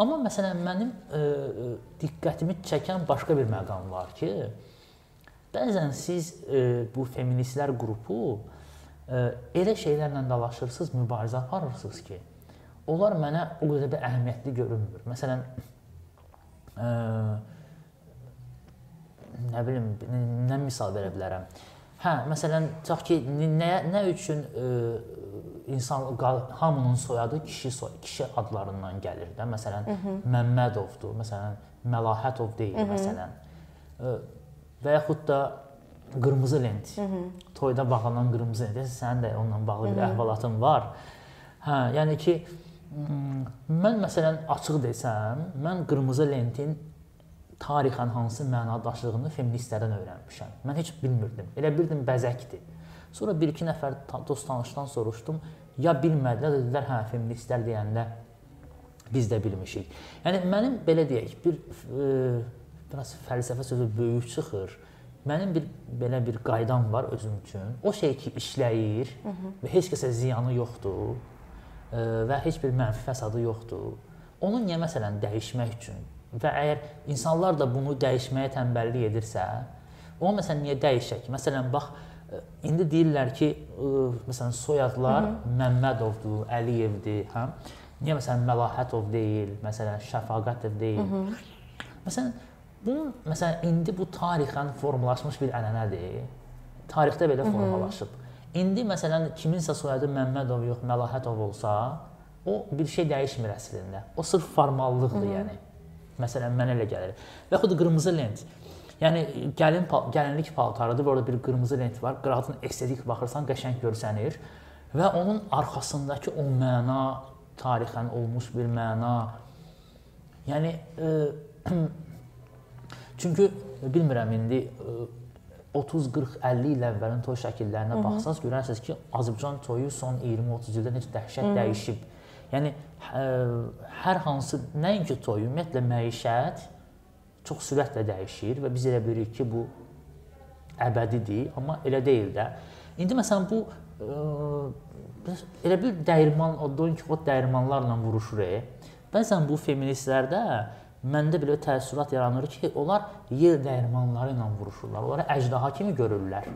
Amma məsələn mənim ə, e, diqqətimi çəkən başqa bir məqam var ki, bəzən siz ə, e, bu feministlər qrupu ə, elə şeylərlə dalaşırsınız, mübarizə aparırsınız ki, onlar mənə o qədər də əhəmiyyətli görünmür. Məsələn, ə, nə bilim, nə misal verə bilərəm? Hə, məsələn, tutaq ki, nə nə üçün ə, insan hamının soyadı kişi soy, kişi adlarından gəlir də. Məsələn, Hı -hı. Məmmədovdur, məsələn, Məlahətov deyil, Hı -hı. məsələn. Və yaxud da qırmızı lent. Hı -hı. Toyda bağlanan qırmızı lent. Sənin də onunla bağlı bir Hı -hı. əhvalatın var. Hə, yəni ki, mən məsələn açıq desəm, mən qırmızı lentin tarixən hansı məna daşıdığını feministlərdən öyrənmişəm. Mən heç bilmirdim. Elə bildim bəzəkdir. Sonra bir-iki nəfər dost tanışdan soruşdum. Ya bilmədilər, dedilər, hə, feministlər deyəndə biz də bilmişik. Yəni mənim belə deyək, bir e, biraz fəlsəfə sözü böyük çıxır. Mənim bir belə bir qaydam var özüm üçün. O şey ki işləyir və heç kəsə ziyanı yoxdur və heç bir mənfi fəsadı yoxdur. Onu niyə məsələn dəyişmək üçün və əgər insanlar da bunu dəyişməyə tənbəllik edirsə, o məsələn niyə dəyişək? Məsələn bax indi deyirlər ki, məsələn soyadlar Hı -hı. Məmmədovdur, Əliyevdir, hə? Niyə məsələn Məlahətov deyil, məsələn Şəfaqətov deyil? Hı -hı. Məsələn Bu məsələn indi bu tarixən formalaşmış bir ənənədir. Tarixdə belə formalaşıb. İndi məsələn kiminsə soyadı Məmmədov yox, Məlahətov olsa, o bir şey dəyişmir əslində. O sırf formallıqdır, Hı -hı. yəni. Məsələn mənə elə gəlir. Və yaxud qırmızı lent. Yəni gəlin gəlinlik paltarıdır, orada bir qırmızı lent var. Qıratın estetik baxırsan qəşəng görsənir və onun arxasındakı o məna, tarixən olmuş bir məna. Yəni e, Çünki bilmirəm indi 30, 40, 50 il əvvəlin toy şəkillərinə Hı -hı. baxsaz görərsiniz ki, Azərbaycan toyu son 20-30 ildə necə dəhşət Hı -hı. dəyişib. Yəni ə, hər hansı nəinki toy, ümumiyyətlə məişət çox sürətlə dəyişir və biz elə bilirik ki, bu əbədidir, amma elə deyil də. İndi məsələn bu ə, elə bir dəyirman, o Don Kixot dəyirmanlarla vuruşur. Bəzən bu feministlərdə məndə belə təəssürat yaranır ki, onlar yer dəyirmanları ilə vuruşurlar. Onları əjdaha kimi görürlər.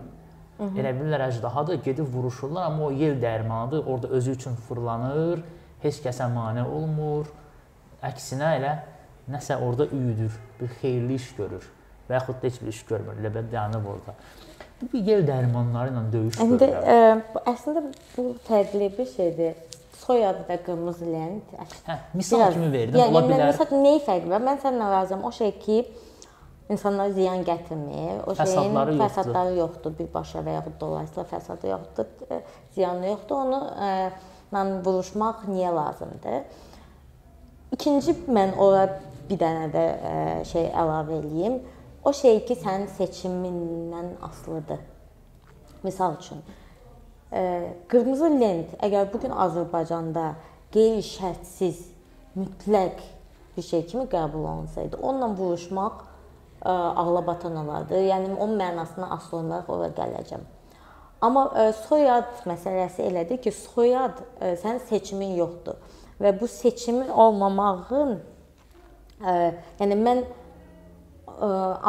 Hı -hı. Elə bilirlər əjdahadır, gedib vuruşurlar, amma o yel dəyirmanıdır, orada özü üçün fırlanır, heç kəsə mane olmur. Əksinə elə nəsə orada üyüdür, bir xeyirli iş görür və yaxud da heç bir iş görmür, elə belə dayanıb orada. Bu bir yel dəyirmanları ilə döyüş görür. İndi ə, əslində bu fərqli bir şeydir soyadı da qırmızı lent. Hə, misal Biraz, kimi verdim. Yəni, ola bilər. Məsələn, nəyi fərqi var? Mən səninlə razıyam. O şey ki, insanlara ziyan gətirmir. O şeyin fəsadları yoxdur. fəsadları yoxdur birbaşa və yaxud dolayısıyla fəsadı yoxdur, e, ziyanı yoxdur. Onu ə, e, mən vuruşmaq niyə lazımdır? İkinci mən ora bir dənə də ə, e, şey əlavə eləyim. O şey ki, sənin seçimindən asılıdır. Misal üçün, Qırmızı lent əgər bu gün Azərbaycanda qeyri-şərtsiz, mütləq bir şey kimi qəbul olunsaydı, onunla vuruşmaq ağlabatan olardı. Yəni onun mənasına asılı olaraq ora gələcəm. Amma soyad məsələsi elədir ki, soyad sənin seçimin yoxdur və bu seçimin olmamağın yəni mən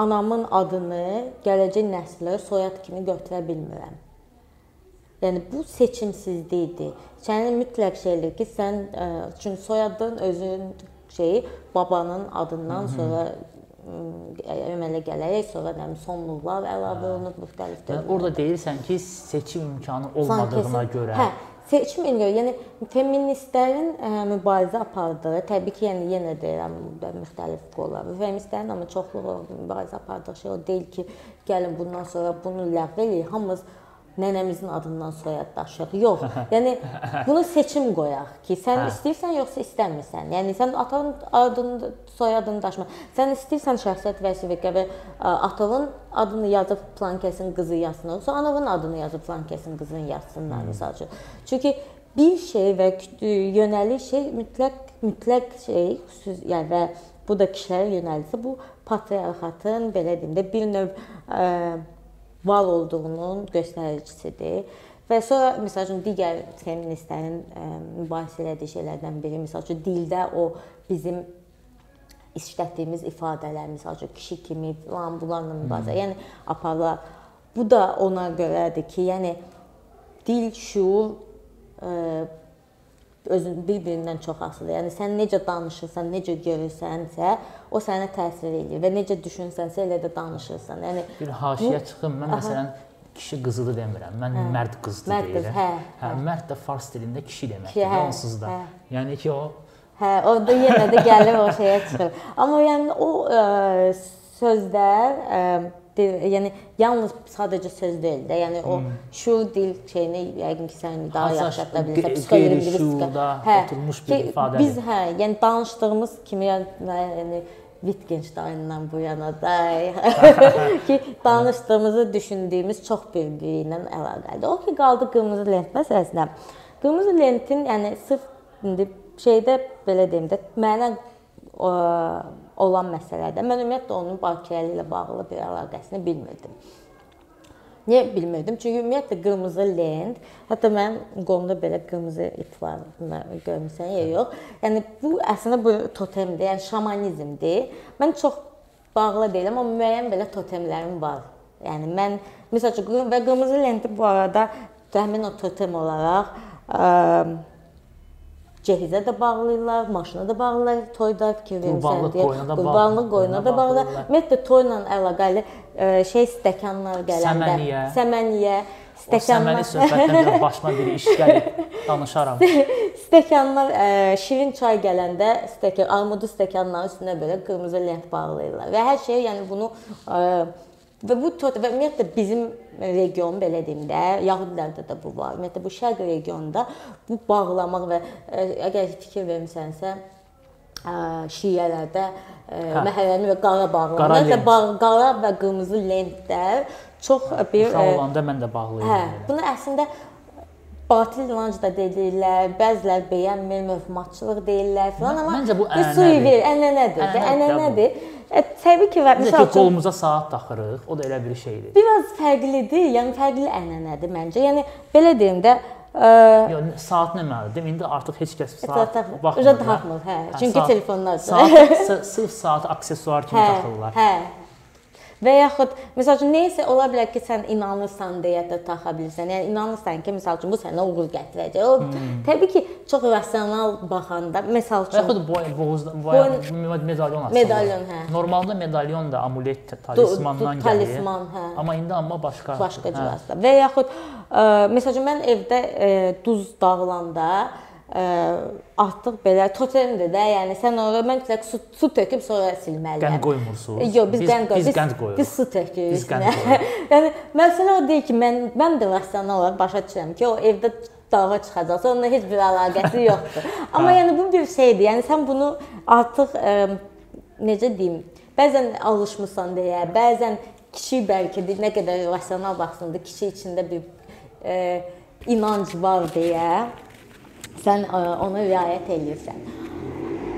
anamın adını gələcək nəslə soyad kimi götürə bilmirəm. Yəni bu seçimsizlikdir. Sənin mütləq şeydir ki, sən ə, e, çünki soyadın özün şeyi babanın adından Hı -hı. sonra əmələ gələrək sonra nə bilim sonluqlar əlavə olunub müxtəlif. Yəni orada deyirsən ki, seçim imkanı olmadığına kesin, görə. Hə, seçim imkanı, yəni feministlərin ə, e, mübarizə apardığı, təbii ki, yəni yenə deyirəm, müxtəlif qollar. Feministlərin amma çoxluğu mübarizə apardığı şey o deyil ki, gəlin bundan sonra bunu ləğv eləyək. Hamımız nənəmizin adından soyad daşıyaq. Yox. Yəni bunu seçim qoyaq ki, sən hə. istəyirsən yoxsa istəmirsən. Yəni sən atanın adını, soyadını daşıma. Sən istəyirsən şəxsiyyət vəsiqə və atanın adını yazıb plan kəsin qızı yazsın. Yoxsa anavın adını yazıb plan kəsin qızını yazsınlar hmm. məsəl üçün. Çünki bir şey və yönəlik şey mütləq mütləq şey xüsusi yəni və bu da kişilərə yönəldirsə bu patriarxatın belə deyim də bir növ ə, var olduğunun göstəricisidir. Və sonra məsəl üçün digər feministlərin ə, mübahisə elədiyi şeylərdən biri məsəl üçün dildə o bizim işlətdiyimiz ifadələr, məsəl üçün kişi kimi falan bunlarla mübarizə. Yəni aparlar. Bu da ona görədir ki, yəni dil, şuur ə, özün bir-birindən çox asılıdır. Yəni sən necə danışırsan, necə görürsənsə, o sənə təsir eləyir və necə düşünsənsə elə də danışırsan. Yəni bir haşiyə bu, çıxım. Mən aha. məsələn kişi qızıdır demirəm. Mən hə, mərd qızdır mərd deyirəm. Hə, hə, hə, mərd də fars dilində kişi deməkdir, hə, onsuz da. Hə. Yəni ki o Hə, orada yenə də gəlir o şeyə çıxır. Amma yəni o ə, sözlər ə, yəni yalnız sadəcə söz deyil də, yəni o hmm. şuur dil şeyini yəqin ki sən daha yaxşı hətta bilirsən, psixolingvistika. Hə, oturmuş bir ifadə. Biz hə, yəni danışdığımız kimi yəni Wittgenstein'dan bu yana da ki danışdığımızı düşündüyümüz çox bir-biri ilə əlaqəlidir. O ki qaldı qırmızı lent məsələsinə. Qırmızı lentin yəni sırf indi şeydə belə deyim də mənə ə, olan məsələdə mən ümumiyyətlə onun bakirəli ilə bağlı bir əlaqəsini bilmirdim. Niyə bilmirdim? Çünki ümumiyyətlə qırmızı lent, hətta mənim qolumda belə qırmızı ip var. Görmüsən ya yox. Yəni bu əslində bu totemdir, yəni şamanizmdir. Mən çox bağlı deyiləm, amma müəyyən belə totemlərim var. Yəni mən məsəl üçün və qırmızı lenti bu arada həmin o totem olaraq ə, cehizə də bağlayırlar, maşına da bağlayırlar, toyda fikir verirsən deyə. Qurbanlıq qoyuna da bağlayırlar. Ümumiyyətlə toyla əlaqəli e, şey stəkanlar gələndə, səməniyə, səməniyə stəkanlar. O səməni söhbətdən başıma bir iş gəlib danışaram. stəkanlar ə, e, şirin çay gələndə stəkan, armudu stəkanların üstünə belə qırmızı lent bağlayırlar və hər şey yəni bunu ə, e, Və bu və ümumiyyətlə bizim region belə deyim də, Yahudilərdə də bu var. Ümumiyyətlə bu şərq regionunda bu bağlamaq və ə, əgər fikir vermisənsə, ə, şiələrdə hə. məhəllənin və qara bağlamaq, ümumiyyətlə qara və qırmızı lentlər çox bir Uşaq olanda mən də bağlayırdım. Hə, bunu əslində batil inanc da deyirlər, bəzilər bəyənmir, mövhumatçılıq deyirlər filan, amma məncə bu ənənədir. Ənənədir, ənənədir. ənənədir. E, təbii ki, və məsəl üçün qolumuza saat taxırıq. O da elə bir şeydir. Biraz fərqlidir. Yəni fərqli ənənədir məncə. Yəni belə deyim də, ə, Yox, saat nə mənadır? İndi artıq heç kəs saat baxmır. Uca taxmır, hə. Çünki saat, telefonlar. Saat sırf saat aksesuar kimi hə, taxırlar. Hə. Və yaxud məsəl üçün nəyisə ola bilər ki, sən inanırsan deyə də taxa bilirsən. Yəni inanırsan ki, məsəl üçün bu sənə uğur gətirəcək. O hmm. təbii ki, çox rasional baxanda, məsəl üçün yaxud boy boyun medalyon asılır. Medalyon, hə. Normalda medalyon da amulet talismandan gəlir. Talisman, hə. Amma indi amma başqa. Başqa cür hə. Və yaxud ə, məsəl üçün mən evdə ə, duz dağılanda ə, artıq belə totemdir də, yəni sən ora mən mütləq su, su töküb sonra silməliyəm. Qənd qoymursunuz? Yox, biz, biz qənd qoyuruq. Biz qənd qoyuruq. Biz su tökürük. Biz qənd qoyuruq. yəni məsələ o deyil ki, mən mən də rasional olaraq başa düşürəm ki, o evdə dağa çıxacaqsa onunla heç bir əlaqəsi yoxdur. Amma hə. yəni bu bir şeydir. Yəni sən bunu artıq ə, necə deyim, bəzən alışmısan deyə, bəzən kişi bəlkə də nə qədər rasional baxsın da kişi içində bir ə, inanc var deyə sən e, ona riayət eləyirsən.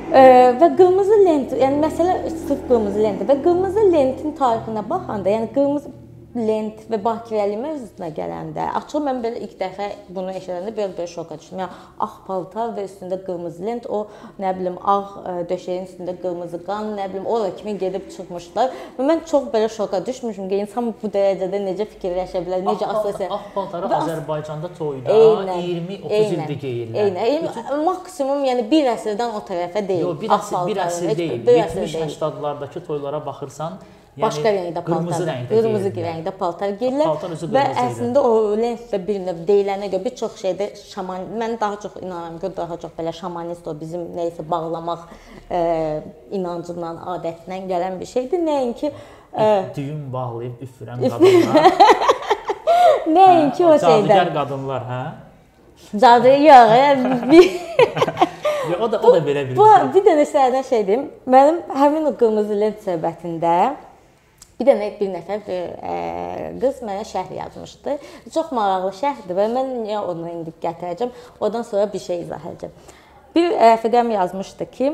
Ə, e, və qırmızı lent, yəni məsələ sırf qırmızı lentdir və qırmızı lentin tarixinə baxanda, yəni qırmızı lent və bakirəli mövzusuna gələndə, açıq mən belə ilk dəfə bunu eşidəndə biraz belə şoka düşdüm. Yəni ağ paltar və üstündə qırmızı lent, o nə bilim ağ e, döşəyin üstündə qırmızı qan, nə bilim ora kimi gedib çıxmışlar. Və mən çox belə şoka düşmüşüm ki, insan bu dərəcədə necə fikirləşə bilər, necə assosiasiya. Ağ paltarı Azərbaycanda toyda 20-30 ildir geyirlər. Eynən. Bütün... Maksimum yəni bir əsrdən o tərəfə deyil. Yox, bir əsr, bir əsr deyil. 70-80-lardakı toylara baxırsan, başqa rəngdə paltar, qırmızı rəngdə, qırmızı rəngdə paltar geyirlər və əslində o lensdə bir növ deyilənə görə bir çox şeydə şaman mən daha çox inanıram ki, daha çox belə şamanist o bizim nə isə bağlamaq ə, inancından, adətindən gələn bir şeydir. Nəinki ə, düyün bağlayıb üfürən qadınlar. Nəinki o şeydə. Cadugar qadınlar, hə? Cadı yox, yəni o da o da belə bir bu, şey. Bir dənə səhərdən şey deyim. Mənim həmin o qırmızı lent söhbətində Bir dənə bir nəfər bir ə, qız mənə şərh yazmışdı. Çox maraqlı şərhdir və mən niyə onu indi gətirəcəm? Ondan sonra bir şey izah edəcəm. Bir rəfiqəm yazmışdı ki,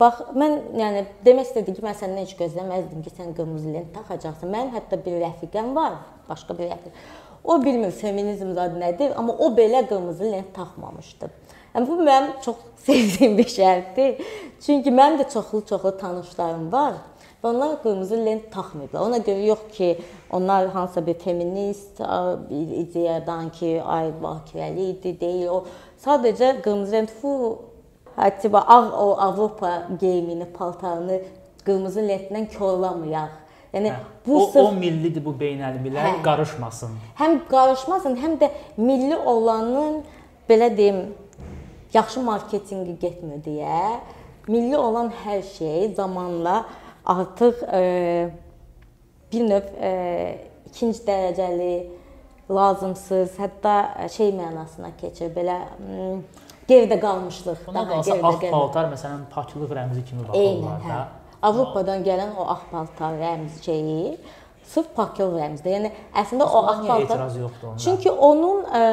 bax mən yəni demək istədim ki, mən səndən heç gözləməzdim ki, sən qırmızı lent taxacaqsan. Mənim hətta bir rəfiqəm var, başqa bir rəfiq. O bilmir feminizm zad nədir, amma o belə qırmızı lent taxmamışdı. Yəni bu mənim çox sevdiyim bir şərhdir. Çünki mənim də çoxlu-çoxlu tanışlarım var Və onlar qırmızı lent taxmayıblar. Ona görə yox ki, onlar hansısa bir feminist bir ideyadan ki, ay bakirəli idi, deyil. O sadəcə qırmızı lent fu hətta ağ o Avropa geyimini, paltarını qırmızı lentdən korlamayaq. Yəni hə, bu o, sırf o millidir, bu beynəlmiləl hə, qarışmasın. Həm qarışmasın, həm də milli olanın belə deyim yaxşı marketinqi getmir deyə milli olan hər şey zamanla artıq e, bir növ e, ikinci dərəcəli, lazımsız, hətta şey mənasına keçir. Belə geridə qalmışlıq. Ona qalsa ağ gəlmə. paltar məsələn paklıq rəmzi kimi baxırlar da. Hə. Avropadan gələn o ağ paltar rəmzi şeyi sırf paklıq rəmzidir. Yəni əslində o ağ paltar. Çünki onun ə,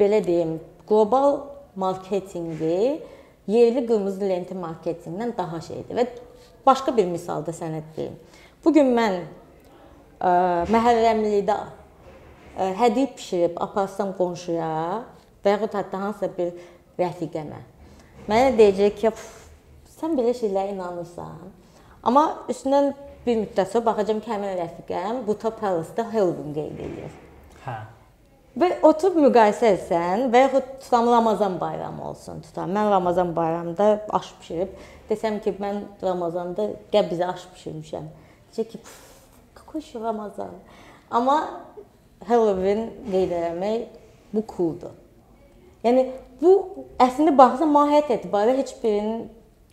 belə deyim, qlobal marketinqi yerli qırmızı lenti marketinqdən daha şeydir və başqa bir misal da sənə deyim. Bu gün mən ə, məhəlləmlikdə ə, hədiyyə bişirib aparsam qonşuya və yaxud hətta hansısa bir rəfiqəmə. Mənə deyəcək ki, sən belə şeylərə inanırsan. Amma üstündən bir müddət sonra baxacağam ki, həmin rəfiqəm Buta Palace-da Halloween qeyd edir. Hə. Və oturub müqayisə etsən və yaxud tutam Ramazan bayramı olsun tutam. Mən Ramazan bayramında aş bişirib desəm ki, mən Ramazanda qəbzə aş bişirmişəm. Deyəcək ki, "Qoş Ramazan." Amma Halloween qeyd eləmək bu cooldur. Yəni bu əslində baxsa mahiyyət etibarı heç birinin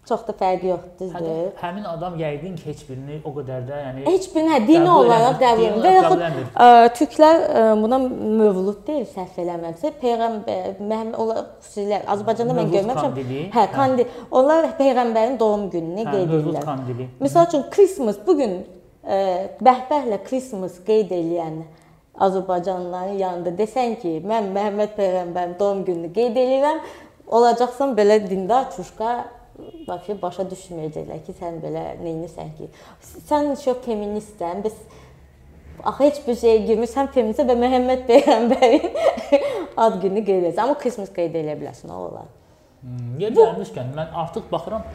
çox da fərqi yoxdur, düzdür? həmin adam yəqin ki, heç birini o qədər də, yəni Heç birini hə, dini olaraq qəbul edir. Və yaxud ə, türklər ə, buna mövlud deyil, səhv eləmirəmsə, peyğəmbər Məhəmməd onlar xüsusilə Azərbaycanda mən görməmişəm. kandili, Hə, hə. kandil. Onlar peyğəmbərin doğum gününü hə, qeyd edirlər. Məsəl üçün Christmas bu gün bəhbəhlə Christmas qeyd edən Azərbaycanlıların yanında desən ki, mən Məhəmməd peyğəmbərin doğum gününü qeyd edirəm, olacaqsan belə dindar çuşqa Vəbşə başa düşməyəcəklər ki, sən belə neynirsən ki? Sən çox feministsən. Biz axı heç bir şey girmirsən feministə və Məhəmməd peyğəmbərin ad gününü qeyd edirsən. Amma Christmas qeyd edə bilərsən, o olar. Hmm, Yer gəlmişkən mən artıq baxıram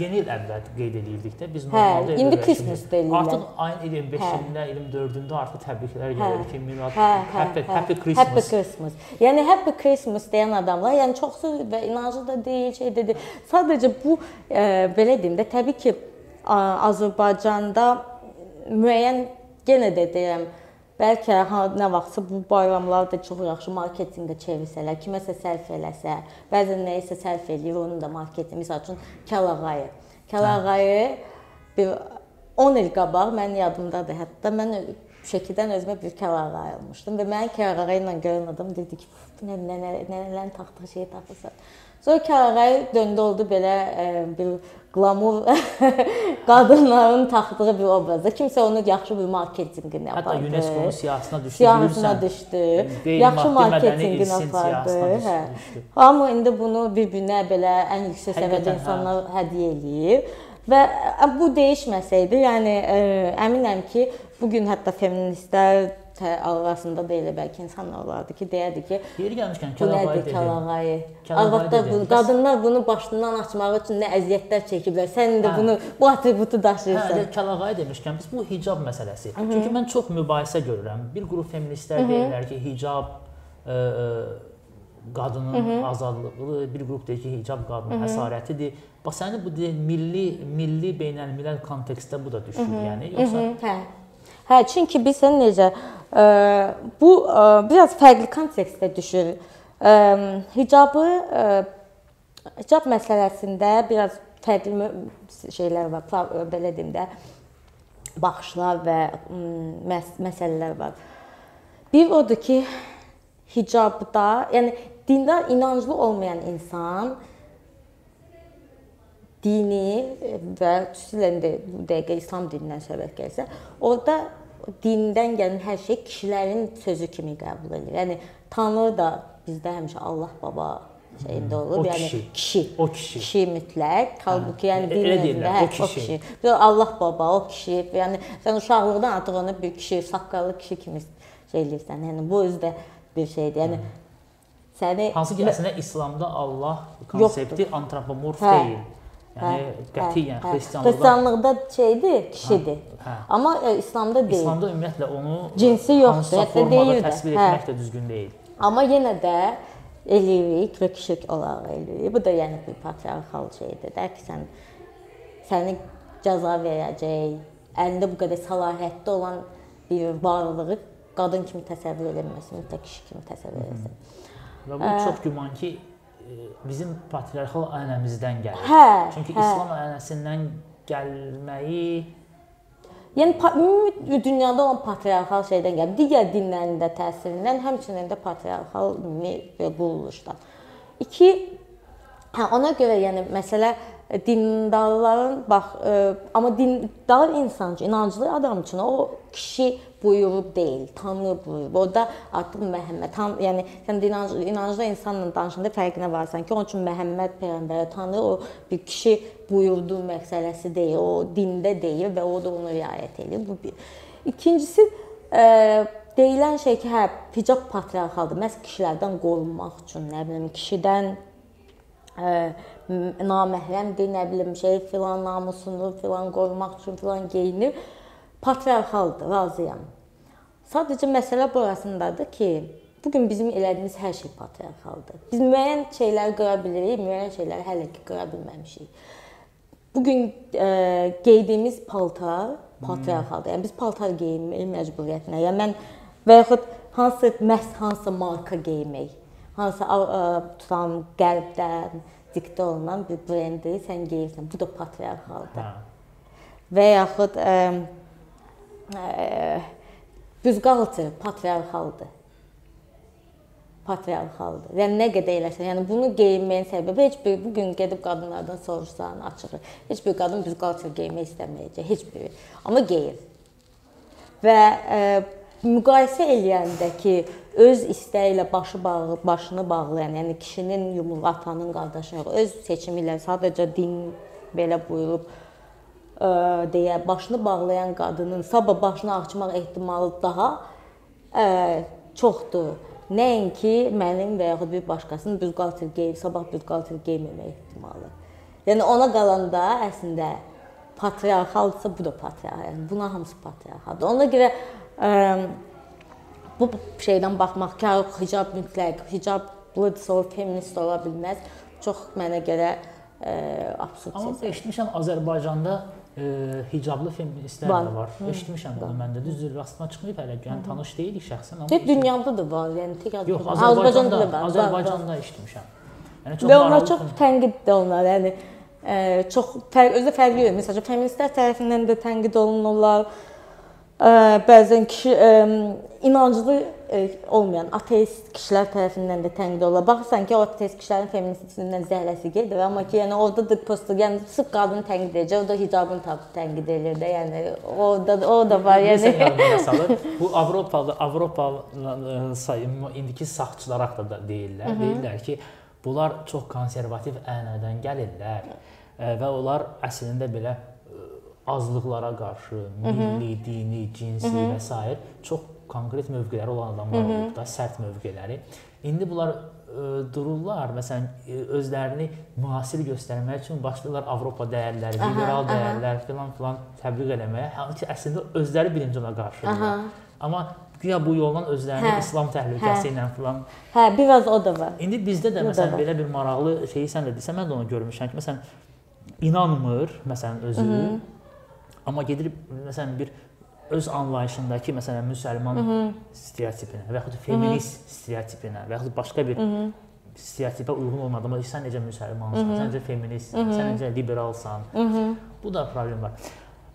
yeni il əvvəl qeyd edirdik də biz Hə, normalda indi elə Christmas deyirlər. Artıq ayın 25-də, 24-də artıq təbriklər gəlir ki, Milad Hə, hə, Happy hə. Happy Happy Christmas. Christmas. Yəni Happy Christmas deyən adamlar, yəni çoxsu və inanclı da deyil, şey dedi. Sadəcə bu e, belə deyim də, təbii ki, Azərbaycanda müəyyən yenə də deyirəm, bəlkə ha nə vaxtsa bu bayramları da çox yaxşı marketinqə çevirsələr, kiməsə sərf eləsə, bəzən nəyisə sərf eləyir, onun da marketinq, məsəl üçün Kəlağayı. Kəlağayı bir 10 il qabaq mənim yadımdadır. Hətta mən Şəkidən özümə bir kəlağay almışdım və mənim kəlağayı ilə görən adam dedi ki, nə nə nənələrin taxdığı şeyi taxırsan. Sonra kəlağay döndü oldu belə e, bir qlamur qadınların taxdığı bir obrazda. Kimsə onu yaxşı bir marketinqini Hətta apardı. UNESCO-nun siyahısına düşdü. Siyahısına düşdü. Qeyri-maddi Yaxşı marketinqini apardı. Hə. Amma indi bunu bir-birinə belə ən yüksək səviyyədə hə. insanlar hədiyyə eləyir. Və bu dəyişməsəydi, yəni ə, əminəm ki, bu gün hətta feministlər arasında da elə bəlkə insanlar olardı ki, deyərdi ki, Yeri gəlmişkən Kəlağayı kəlağayı? Arvadlar bunu, qadınlar bunu başından açmaq üçün nə əziyyətlər çəkiblər. Sən indi Hə. bunu bu atributu Hə, daşıyırsan. elə Kəlağayı demişkən biz bu hicab məsələsi. Çünki mən çox mübahisə görürəm. Bir qrup feministlər deyirlər ki, hicab ə, ə, qadının azadlığı, bir qrup deyir ki, hicab qadının həsarətidir. Bax səni bu deyil, milli milli beynəlmiləl kontekstdə bu da düşür, yəni yoxsa Hə. Hə, çünki bilirsən necə ə, bu ə, biraz fərqli kontekstdə düşür. Ə, hicabı ə, hicab məsələsində biraz fərqli şeylər var, belə deyim də baxışlar və məs məsələlər var. Bir odur ki, hicabda, yəni dindar inanclı olmayan insan dini və xüsusilə indi bu dəqiqə İslam dinindən söhbət gəlsə, orada dindən gələn hər şey kişilərin sözü kimi qəbul edilir. Yəni Tanrı da bizdə həmişə Allah baba şeyində olur. O yəni kişi. kişi. O kişi. Kişi mütləq. Halbuki yəni din özündə deyirlər, hə, o o kişi. kişi. Bir Allah baba, o kişi. Yəni sən uşaqlıqdan artıq onu bir kişi, saqqallı kişi kimi şey eləyirsən. Yəni bu özü də bir şeydir. Yəni səni hansı ki əslində İslamda Allah konsepti antropomorf Hə. deyil. Yəni qətiyyən hə. xristianlıqda Xristianlıqda şeydir, kişidir. hə. Amma e, İslamda deyil. İslamda ümumiyyətlə onu Cinsi yoxdur, hətta deyir də. təsvir Hə. etmək də düzgün deyil. Amma yenə də eləyirik və kişi olaraq eləyirik. Bu da yəni bir patriarxal şeydir də ki, sən səni cəza verəcək, əlində bu qədər səlahiyyətli olan bir varlığı qadın kimi təsəvvür edilməsin, mütləq kişi kimi təsəvvür edilsin. Və bu çox güman ki bizim patriarxal ənənəmizdən gəlir. Hə, Çünki hə. İslam ənənəsindən gəlməyi Yəni ümumi dünyada olan patriarxal şeydən gəlir. Digər dinlərin də təsirindən, həmçinin də patriarxal ümumi və quruluşdan. 2 Hə, ona görə yəni məsələ dindarların bax ə, amma dindar insan üçün, inanclı adam üçün o kişi buyurub deyil, Tanrı buyurub. O da artıq Məhəmməd, tan yəni sən inanclı, inanclı insanla danışanda fərqinə varsan ki, onun üçün Məhəmməd peyğəmbər, Tanrı o bir kişi buyurduğu məsələsi deyil, o dində deyil və o da onu riayət edir. Bu bir. İkincisi ə, deyilən şey ki, hə, hicab patriarxaldır. Məhz kişilərdən qorunmaq üçün, nə bilim, kişidən ə, naməhrəmdir, nə bilim, şey filan namusunu filan qorumaq üçün filan geyinir. Patriarxaldır, razıyam. Sadəcə məsələ burasındadır ki, bu gün bizim elədiyimiz hər şey patriarxaldır. Biz müəyyən şeyləri qıra bilirik, müəyyən şeyləri hələ ki qıra bilməmişik. Bu gün e, geydiyimiz paltar patriarxaldır. Yəni biz paltar geyinmək məcburiyyətinə. Yəni mən və yaxud hansı məhz hansı marka geymək, hansı ə, tutan qərbdən diktə olunan bir brendi sən geyirsən. Bu da patriarxaldır. Hə. Və yaxud ə, büzqaltı patriarxaldır. Patriarxaldır. Yəni nə qədər eləsən, yəni bunu geyinməyin səbəbi heç bir bu gün gedib qadınlardan soruşsan, açığı, heç bir qadın büzqaltı geymək istəməyəcək, heç biri. Amma geyir. Və ə, müqayisə eləyəndə ki, öz istəyi ilə başı bağlı, başını bağlayan, yəni kişinin yumruq atanın qardaşı öz seçimi ilə sadəcə din belə buyurub ə, deyə başını bağlayan qadının sabah başını açmaq ehtimalı daha ə, çoxdur. Nəinki mənim və yaxud bir başqasının büzqalter geyib sabah büzqalter geyməmək ehtimalı. Yəni ona qalanda əslində patriarxaldsa bu da patriarxal. Yəni buna hamısı patriarxaldır. Ona görə bu şeydən baxmaq ki, hicab mütləq, hicablıdsa o feminist ola bilməz. Çox mənə görə absurd. Amma eşitmişəm Azərbaycanda e, hicablı feministlər var. də var. Hı. Eşitmişəm bunu məndə. Düzdür, rastıma çıxmayıb hələ. Yəni tanış deyilik şəxsən amma. Tək dünyada da var. Yəni tək Yox, Azərbaycanda da var. Azərbaycanda eşitmişəm. Yəni çox Və onlar çox tənqid də onlar. Yəni ə, çox fərq özü fərqli. Məsələn, feministlər tərəfindən də tənqid olunurlar. Ə, bəzən kişi ə, inanclı olmayan ateist kişilər tərəfindən də tənqid olunur. Baxırsan ki, o ateist kişilərin feministindən zəhləsi gedir, amma ki, yəni orada da prosta yəni sırf qadını tənqid edəcək, o da hicabını tapıb tənqid edir də. Yəni orada o da var, yəni. salır. Bu Avropalı Avropa sayım indiki sağçılar haqqında deyirlər. Hı -hı. Deyirlər ki, bunlar çox konservativ ənənədən gəlirlər və onlar əslində belə azlıqlara qarşı, milli, dini, cinsi Hı -hı. və s. çox konkret mövqeləri olan adamlar olub da, sərt mövqeləri. İndi bunlar ə, dururlar, məsələn, özlərini müasir göstərmək üçün başlayırlar Avropa dəyərləri, aha, liberal aha. dəyərlər filan filan təbliğ eləməyə. Halbuki əslində özləri birinci ona qarşıdırlar. Amma güya bu yolla özlərini hə, İslam təhlükəsi hə. ilə filan. Hə, biraz o da var. İndi bizdə də məsələn belə bir maraqlı şeyi sən də desən, mən də onu görmüşəm ki, məsələn inanmır, məsələn özü Hı -hı Amma gedir məsələn bir öz anlayışındakı məsələn müsəlman Hı -hı. stereotipinə və yaxud feminist Hı -hı. stereotipinə və yaxud başqa bir Hı -hı. stereotipə uyğun olmadığında sən necə müsəlmansan, sən necə feministsən, Hı -hı. sən necə liberalsan. Hı -hı. Bu da problem var.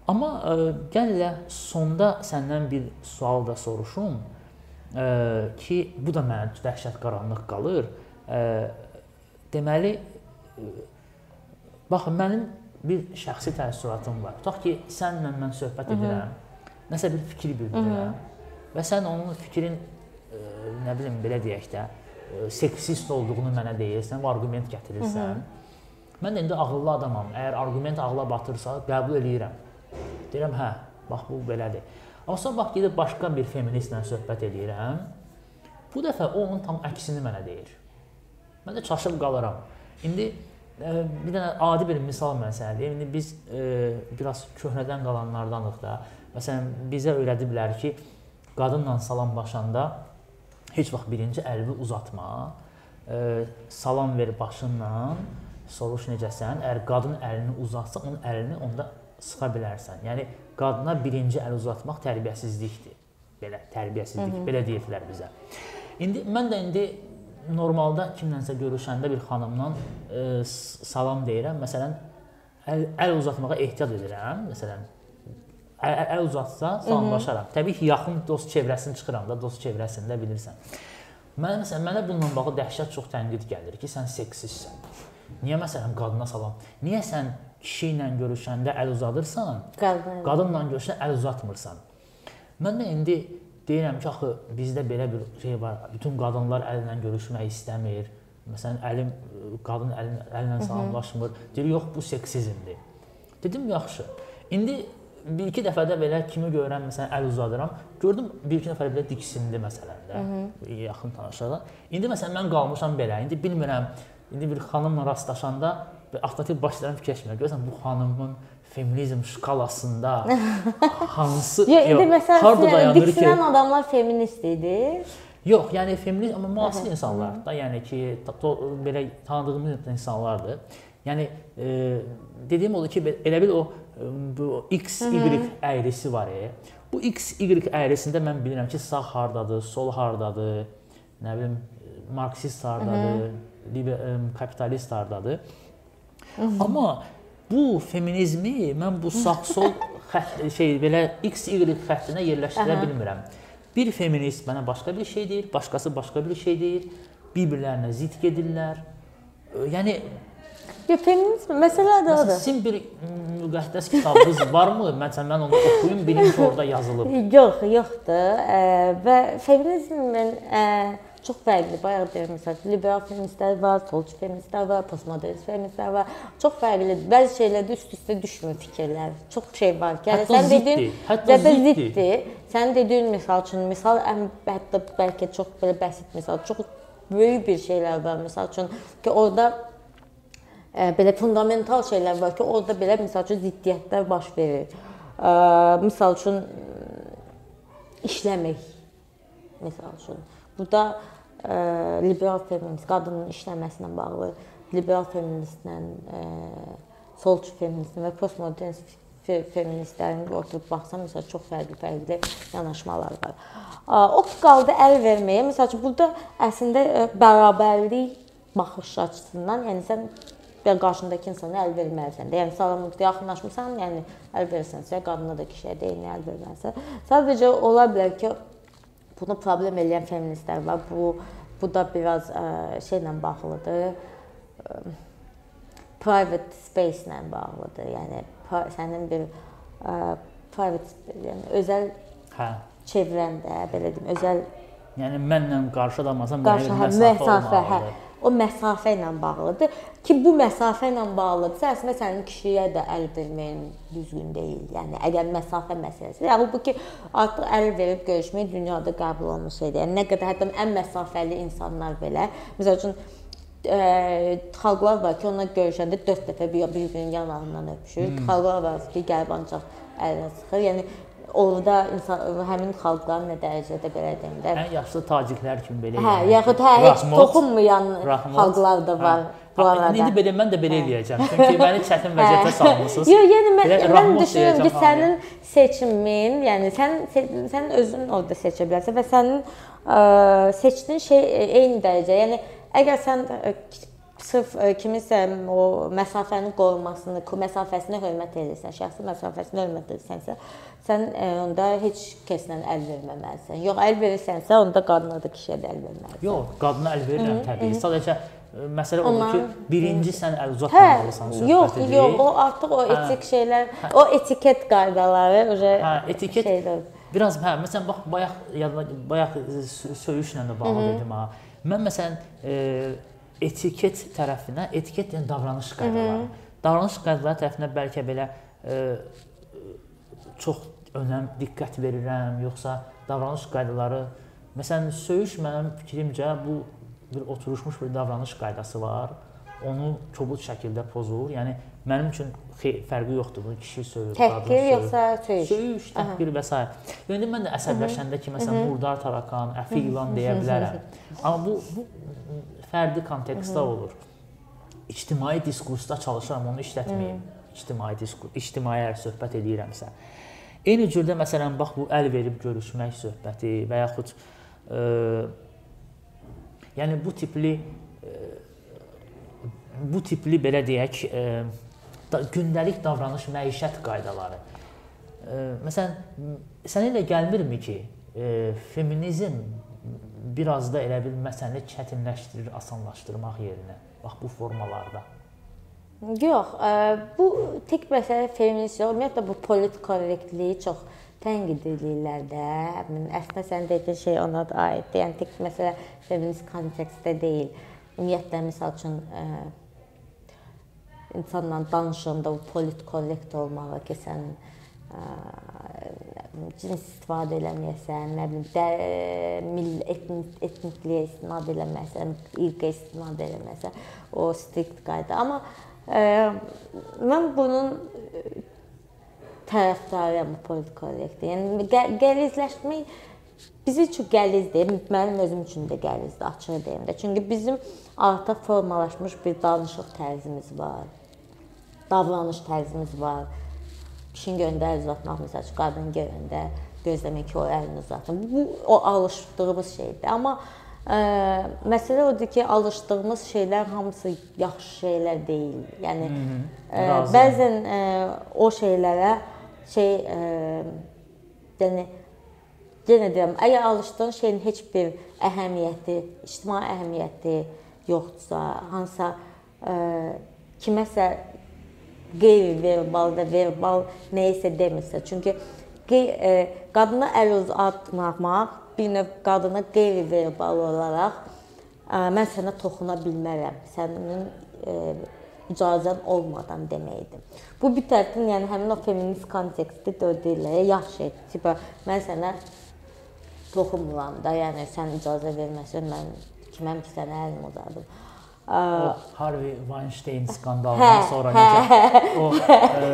Amma ə, e, gəl elə sonda səndən bir sual da soruşum. Ə, e, ki, bu da mənə dəhşət qaranlıq qalır. Ə, e, deməli baxın mənim bir şəxsi təəssüratım var. Tutaq ki, sənlə mən söhbət edirəm, nəsə bir fikir bildirirəm və sən onun fikrin ə, e, nə bilim belə deyək də ə, e, seksist olduğunu mənə deyirsən, arqument gətirirsən. Hı -hı. Mən də indi ağıllı adamam. Əgər arqument ağla batırsa, qəbul eləyirəm. Deyirəm, hə, bax bu belədir. Amma sonra bax gedib başqa bir feministlə söhbət edirəm. Bu dəfə o onun tam əksini mənə deyir. Mən də çaşıb qalıram. İndi bir dənə adi bir misal məsələdir. İndi biz e, biraz köhnədən qalanlardanıq da. Məsələn, bizə öyrədiblər ki, qadınla salamlaşanda heç vaxt birinci əlini uzatma. E, salam ver başınla, soruş necəsən? Əgər qadın əlini uzatsa, onun əlini onda sıxa bilərsən. Yəni qadına birinci əl uzatmaq tərbiyəsizlikdir. Belə tərbiyəsizlik, Hı -hı. belə deyirlər bizə. İndi mən də indi normalda kimlənsə görüşəndə bir xanımla e, salam deyirəm. Məsələn, əl, əl uzatmağa ehtiyat edirəm. Məsələn, əl, əl uzatsa salamlaşaram. Təbii ki, yaxın dost çevrəsini çıxıram da, dost çevrəsində bilirsən. Mən məsələn, mənə bununla bağlı dəhşət çox tənqid gəlir ki, sən seksistsən. Niyə məsələn qadına salam? Niyə sən kişi ilə görüşəndə əl uzadırsan, Qadın. qadınla görüşəndə əl uzatmırsan? Mən də indi deyirəm ki, axı bizdə belə bir şey var. Bütün qadınlar əllə görüşmək istəmir. Məsələn, əlim qadın əlin əllə salamlaşmır. Deyir, yox, bu seksizmdir. Dedim, yaxşı. İndi bir iki dəfə də belə kimi görürəm, məsələn, əl uzadıram. Gördüm bir iki nəfər belə diksindi məsələn də. Yaxın tanışlar. İndi məsələn mən qalmışam belə. İndi bilmirəm. İndi bir xanımla rastlaşanda avtomatik başlaram fikirləşməyə. Görürsən bu xanımın feminizm şkalasında hansı Yox, indi məsələn, harda dayanır ki? diksinən adamlar feminist idi. Yox, yəni feminist amma müasir insanlar da, yəni ki, belə tanıdığımız insanlardır. Yəni e, dediyim odur ki, elə bil o e, bu X Y əyrisi var. E. Bu X Y əyrəsində mən bilirəm ki, sağ hardadır, sol hardadır, nə bilim marksist hardadır, liber, kapitalist hardadır. Amma bu feminizmi mən bu sağ-sol şey belə X Y xəttinə yerləşdirə Aha. bilmirəm. Bir feminist mənə başqa bir şey deyir, başqası başqa bir şey deyir. Bir-birlərinə zidd gedirlər. Yəni Yox, feminizm məsələ də odur. sizin bir müqəddəs kitabınız varmı? Məsələn, mən onu oxuyum, bilim ki, orada yazılıb. Yox, yoxdur. Və feminizmin çox fərqli. Bayaq deyirəm məsələn, liberal feministlər var, solçu feministlər var, postmodernist feministlər var. Çox fərqlidir. Bəzi şeylərdə üst-üstə düşmür fikirlər. Çox şey var yəni sən ziddir, hətta ziddir. Sən dediyin misal üçün, misal ən hətta bəlkə çox belə bəsit misal, çox böyük bir şeylər var. Misal üçün ki, orada ə, belə fundamental şeylər var ki, orada belə misal üçün ziddiyyətlər baş verir. Ə, misal üçün işləmək. Misal üçün. Burada ə, liberal feminist qadının işləməsinə bağlı, liberal feministlə ə, solçu feministin və postmodern fe- feministlərin oturub baxsam, məsəl çox fərqli-fərqli yanaşmalar var. O qaldı əl verməyə. Məsəl üçün burada əslində ə, bərabərlik baxış açısından, yəni sən və qarşındakı insana əl verməlisən. Yəni salamlıqda yaxınlaşmısan, yəni əl versənsə, qadına da kişiyə də eyni əl verməlisən. Sadəcə ola bilər ki, bunu problem edən feministlər var. Bu bu da biraz ə, şeylə bağlıdır. Ə, private space ilə bağlıdır. Yəni sənin bir ə, private yəni özəl Hə. çevrəndə, belə deyim, özəl Yəni mənlə qarşı adamsam qarşı hə, məsafə, məsafə, hə. olmalıdır. O məsafə ilə bağlıdır ki, bu məsafə ilə bağlıdırsa, əslində sənin kişiyə də əl verməyin düzgün deyil. Yəni əgər məsafə məsələsi. Yəni bu ki, artıq əl verib görüşmək dünyada qəbul olunmuş şeydir. Yəni nə qədər hətta ən məsafəli insanlar belə, məsəl üçün ə, xalqlar var ki, onlar görüşəndə 4 dəfə bir- bir-birinin yanağından öpüşür. Hmm. Xalqlar var ki, gəlib ancaq əlinə sıxır. Yəni orada insan həmin xalqların nə dərəcədə belə deyim də Ən yaşlı taciklər kimi belə. Hə, yəni. yaxud hə heç Rahmot, toxunmayan Rahmot. xalqlar da var Hə. bu arada. İndi belə mən də belə eləyəcəm. Çünki məni çətin vəziyyətə salmısınız. Yox, yəni mən, Belə mən düşünürəm ki, sənin seçimin, yəni sən sən özün orada seçə bilərsən və sənin ə, seçdiyin şey ə, eyni dərəcə. Yəni əgər sən ə, sırf ə, kimisə o məsafənin qorunmasını, ku- məsafəsinə hörmət edirsən, şəxsi məsafəsinə hörmət edirsənsə, sən ə, onda heç kəslə əl verməməlisən. Yox, əl verirsənsə, onda qadına da kişiyə də əl verməlisən. Yox, qadına əl verirəm təbii. Sadəcə ə, məsələ odur ki, birinci sən əl Hə, uzatmamalısan söhbətidir. yox, yox, o artıq o etik şeylər, o etiket qaydaları uje Hə, etiket şeydir. Biraz hə, məsələn bax bayaq bayaq sö- söyüşlə də bağlı dedim ha. Mən məsələn e, etiket tərəfinə, etiket yəni davranış qaydaları. Davranış qaydaları tərəfinə bəlkə belə e, çox önəm, diqqət verirəm, yoxsa davranış qaydaları məsələn söyüş mənim fikrimcə bu bir oturmuş bir davranış qaydası var. Onu kobud şəkildə pozur. Yəni mənim üçün fərqi yoxdur. Bu kişi söyür, qadın Təhqir söyür. yoxsa söyüş? Söyüş, təhqir və s. İndi mən də əsəbləşəndə ki, məsələn, murdar tarakan, əfi ilan deyə bilərəm. Amma bu bu fərdi kontekstdə olur. İctimai diskursda çalışıram onu işlətməyim. İctimai diskur, ictimai əgər söhbət edirəmsə. Eyni cürdə məsələn bax bu əl verib görüşmək söhbəti və yaxud e, yəni bu tipli e, bu tipli belə deyək, e, da, gündəlik davranış, məişət qaydaları. E, məsələn, sənə elə gəlmirmi ki, e, feminizm biraz da elə bil məsələni çətinləşdirir, asanlaşdırmaq yerinə. Bax bu formalarda. Yox, ə, bu tək məsələ feminist yox, ümumiyyətlə bu politik korrektliyi çox tənqid edirlər də. Əslində sən dediyin şey ona da aiddir. Yəni tək məsələ feminist kontekstdə deyil. Ümumiyyətlə məsəl üçün ə, insanla danışanda bu politik korrekt olmağı ki, sən ə, cins istifadə eləməyəsən, nə bilim, də, mill etnik, etnikliyə istifadə eləməsən, irqə istifadə eləməsən, o strikt qayda. Amma ə, mən bunun tərəfdarıyam politik korrektdir. Yəni qəlizləşmək bizim üçün qəlizdir, mənim özüm üçün də qəlizdir, açıq deyim də. Çünki bizim artıq formalaşmış bir danışıq tərzimiz var. Davranış tərzimiz var kişinin görəndə əl uzatmaq, məsəl üçün qadın görəndə gözləmək ki, o əlini uzatın. Bu o alışdığımız şeydir. Amma ə, məsələ odur ki, alışdığımız şeylər hamısı yaxşı şeylər deyil. Yəni ə, bəzən ə, o şeylərə şey ə, yəni yenə deyirəm, əgər alışdığın şeyin heç bir əhəmiyyəti, ictimai əhəmiyyəti yoxdursa, hansısa ə, kiməsə qeyri-verbal və verbal nə isə demirsə. Çünki e, qadına əl uzatmaq bir növ qadına qeyri-verbal olaraq e, mən sənə toxuna bilmərəm. Sənin e, icazən olmadan deməkdir. Bu bir tərəfdən yəni həmin o feminist kontekstdə də deyirlər, yaxşı, tipa mən sənə toxunmuram da, yəni sən icazə verməsən mən kiməm ki sənə əlimi uzadım. O Harvey Weinstein skandalından hə, sonra hə, necə o ə,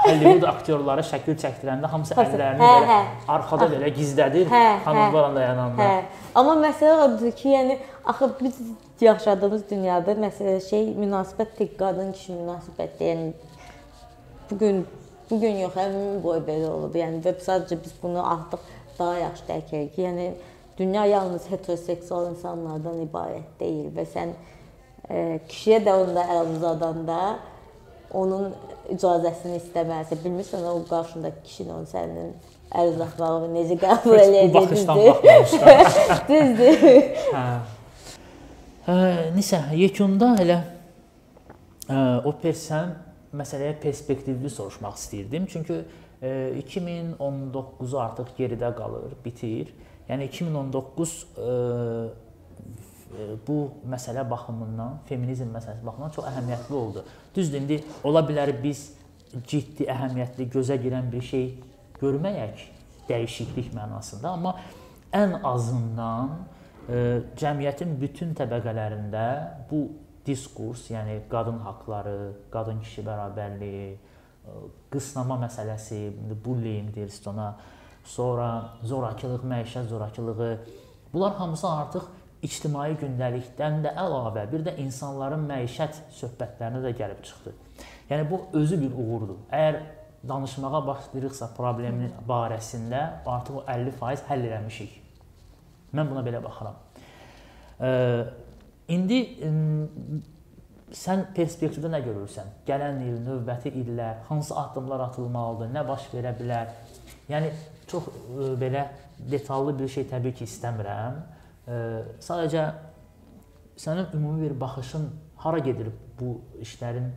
Hollywood aktyorları şəkil çəkdirəndə hamısı əllərini hə, belə hə, arxada hə, belə gizlədir, hə, xanımlarla dayananda. Hə. Amma məsələ odur ki, yəni axı biz yaşadığımız dünyada məsələ şey münasibət tək qadın kişi münasibətdir. Yəni bu gün bu gün yox, ömrüm boyu belə olub. Yəni və sadəcə biz bunu artıq daha yaxşı dərk edirik yəni dünya yalnız heteroseksual insanlardan ibarət deyil və sən kişiyə də onda əl uzadanda onun icazəsini istəməlisə, bilmirsən o qarşındakı kişinin onun sənin əl uzatmağını necə qəbul baxmamışlar. Düzdür. Hə. Hə, nisə yekunda elə ə, o persən məsələyə perspektivli soruşmaq istəyirdim. Çünki 2019-u artıq geridə qalır, bitir. Yəni 2019 ə, bu məsələ baxımından, feminizm məsələsi baxımından çox əhəmiyyətli oldu. Düzdür, indi ola bilər biz ciddi, əhəmiyyətli, gözə girən bir şey görməyək dəyişiklik mənasında, amma ən azından e, cəmiyyətin bütün təbəqələrində bu diskurs, yəni qadın haqqları, qadın-kişi bərabərliyi, e, qısnama məsələsi, bullying deyirsiz ona, sonra zorakılıq, məişət zorakılığı, bunlar hamısı artıq ictimai gündəlikdən də əlavə bir də insanların məişət söhbətlərinə də gəlib çıxdı. Yəni bu özü bir uğurdur. Əgər danışmağa başlayırıqsa problemin barəsində artıq o 50% həll eləmişik. Mən buna belə baxıram. İndi sən perspektivdə nə görürsən? Gələn il, növbəti illər hansı addımlar atılmalıdır? Nə baş verə bilər? Yəni çox belə detallı bir şey təbii ki, istəmirəm sadəcə sənin ümumi bir baxışın hara gedir bu işlərin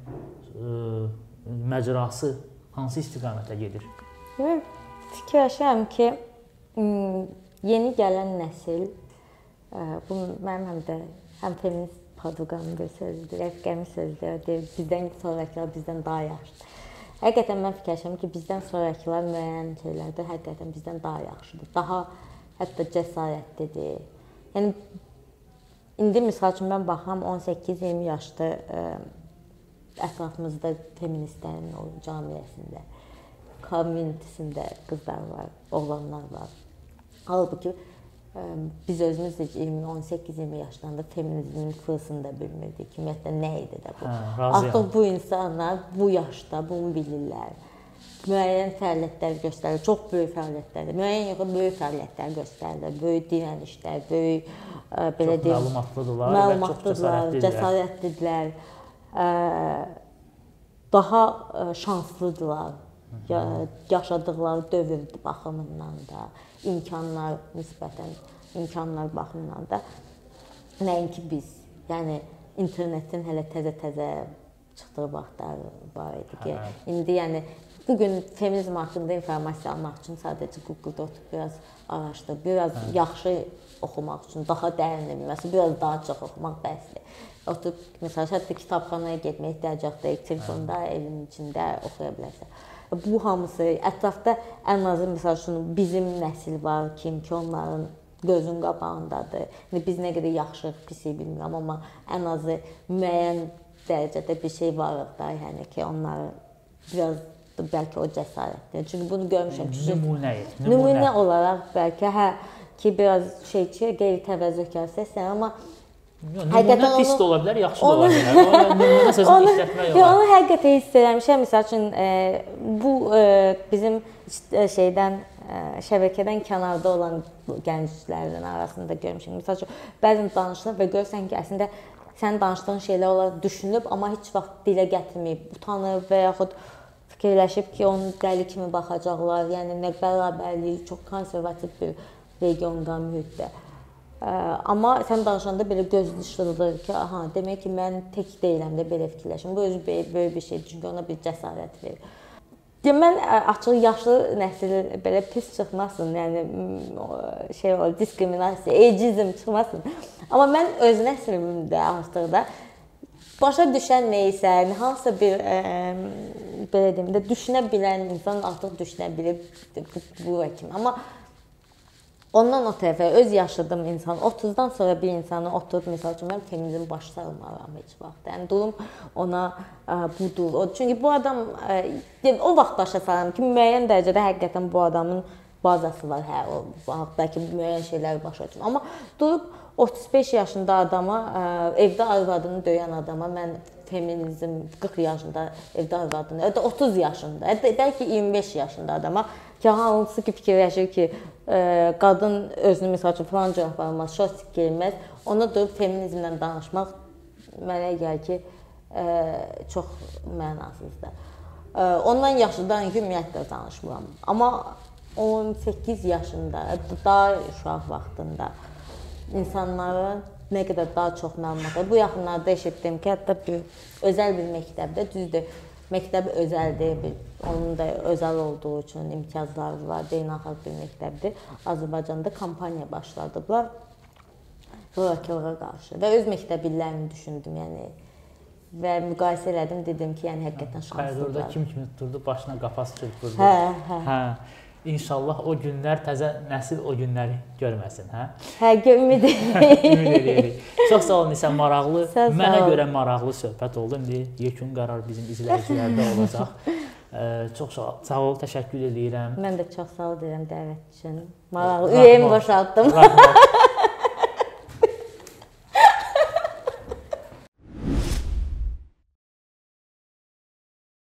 məcrası hansı istiqamətə gedir? Fikirləşirəm ki, yeni gələn nəsil bu mənim həm də həm feminist padqanın bir sözüdür, rəfiqəmin sözüdür. Deyir, bizdən sonrakılar bizdən daha yaxşıdır. Həqiqətən mən fikirləşirəm ki, bizdən sonrakılar müəyyən şeylərdə həqiqətən bizdən daha yaxşıdır. Daha hətta cəsarətlidir Yəni indi məsəl üçün mən baxıram 18-20 yaşda ə, ətrafımızda feministlərin o cəmiyyətində, communitysində qızlar var, oğlanlar var. Halbuki ə, biz özümüz də 20-18-20 yaşlarında feminizmin fırsını da bilmirdik. Ümumiyyətlə nə idi də bu? Hə, Artıq bu insanlar bu yaşda bunu bilirlər müəyyən fəaliyyətlər göstərir, çox böyük fəaliyyətlər, müəyyən yox, böyük fəaliyyətlər göstərir, böyük dirənişlər, böyük ə, belə deyim, məlumatlıdırlar, məlumatlıdırlar, cəsarətlidirlər, ə, daha ə, şanslıdırlar yaşadıkları dövr baxımından da, imkanlar nisbətən imkanlar baxımından da nəinki biz. Yəni internetin hələ təzə-təzə çıxdığı vaxtlar var idi ki, hə. indi yəni bu gün feminizm haqqında informasiya almaq üçün sadəcə Google-da oturub biraz araşdır, biraz hə. yaxşı oxumaq üçün, daha dərin bilməsi, biraz daha çox oxumaq bəsdir. Oturub məsələn, hətta kitabxanaya getmək ehtiyac yoxdur, telefonda, hə. evin içində oxuya bilərsən. Bu hamısı ətrafda ən azı məsəl üçün bizim nəsil var kim ki, onların gözün qabağındadır. İndi biz nə qədər yaxşı, pis bilmirəm, amma ən azı müəyyən dərəcədə bir şey varıq da, yəni ki, onları biraz bəlkə o cəsarətdir. Çünki bunu görmüşəm nümunə, nümunə, nümunə olaraq bəlkə hə ki, biraz şey ki, qeyri-təvəzzökar səssən, amma Həqiqətən pis də ola bilər, yaxşı da ola bilər. Nümunə sözünü işlətmək olar. Onu həqiqətən hiss edirəm. Məsəl üçün e, bu e, bizim e, şeydən e, şəbəkədən kənarda olan gənclərin arasında görmüşəm. Məsəl üçün bəzən danışılır və görsən ki, əslində sən danışdığın şeylər onlar düşünüb, amma heç vaxt dilə gətirməyib, utanıb və yaxud fikirləşib ki, onun dəli kimi baxacaqlar. Yəni nə bərabərlik, çox konservativ bir regionda, mühitdə. Amma sən danışanda belə göz işləyir ki, aha, demək ki, mən tək deyiləm də belə fikirləşim. Bu özü böyük bir şeydir, çünki ona bir cəsarət verir. Deyə mən açıq yaşlı nəsil belə pis çıxmasın, yəni şey o diskriminasiya, ageizm çıxmasın. Amma mən öz nəslimdə artıq da başa düşən nə isə, hansısa bir ə, belə deyim də düşünə bilən insan artıq düşünə bilir bu, bu kimi. Amma ondan o tərəfə öz yaşadığım insan 30-dan sonra bir insanı oturub məsəl üçün mən feminizm baş salmaram heç vaxt. Yəni durum ona ə, budur. O çünki bu adam ə, o vaxt başa salıram ki, müəyyən dərəcədə həqiqətən bu adamın bazası var. Hə, o bəlkə müəyyən şeylər başa düşür. Amma durub 35 yaşında adama, ə, evdə arvadını döyən adama mən feminizm 40 yaşında evdə arvadını, hətta 30 yaşında, hətta bəlkə 25 yaşında adama ki, hansı ki fikirləşir ki, ə, qadın özünü məsəl üçün falan cür aparmaz, şortik geyinməz, ona durub feminizmlə danışmaq mənə gəlir ki, ə, çox mənasızdır. Ondan yaşlıdan ümumiyyətlə danışmıram. Amma 18 yaşında, daha uşaq vaxtında insanların nə qədər daha çox məlumat. Bu yaxınlarda eşitdim ki, hətta bir özəl bir məktəbdə, düzdür, məktəb özəldir, bir, onun da özəl olduğu üçün imtiyazları var, beynəlxalq bir məktəbdir. Azərbaycanda kampaniya başladıblar zorakılığa qarşı və öz məktəb illərimi düşündüm, yəni və müqayisə elədim, dedim ki, yəni həqiqətən şanslıdır. Orada kim kimi tuturdu, başına qapaz çırpırdı. Hə, hə. Hə. İnşallah o günlər təzə nəsil o günləri görməsin, hə? Hə, ümid edirik. ümid edirik. Çox sağ olun Nisə, maraqlı, sağ mənə görə maraqlı söhbət oldu. İndi yekun qərar bizim izləyicilərdə olacaq. çox sağ, sağ ol, təşəkkür edirəm. Mən də çox sağ ol deyirəm dəvət üçün. Maraqlı, ürəyimi boşaltdım.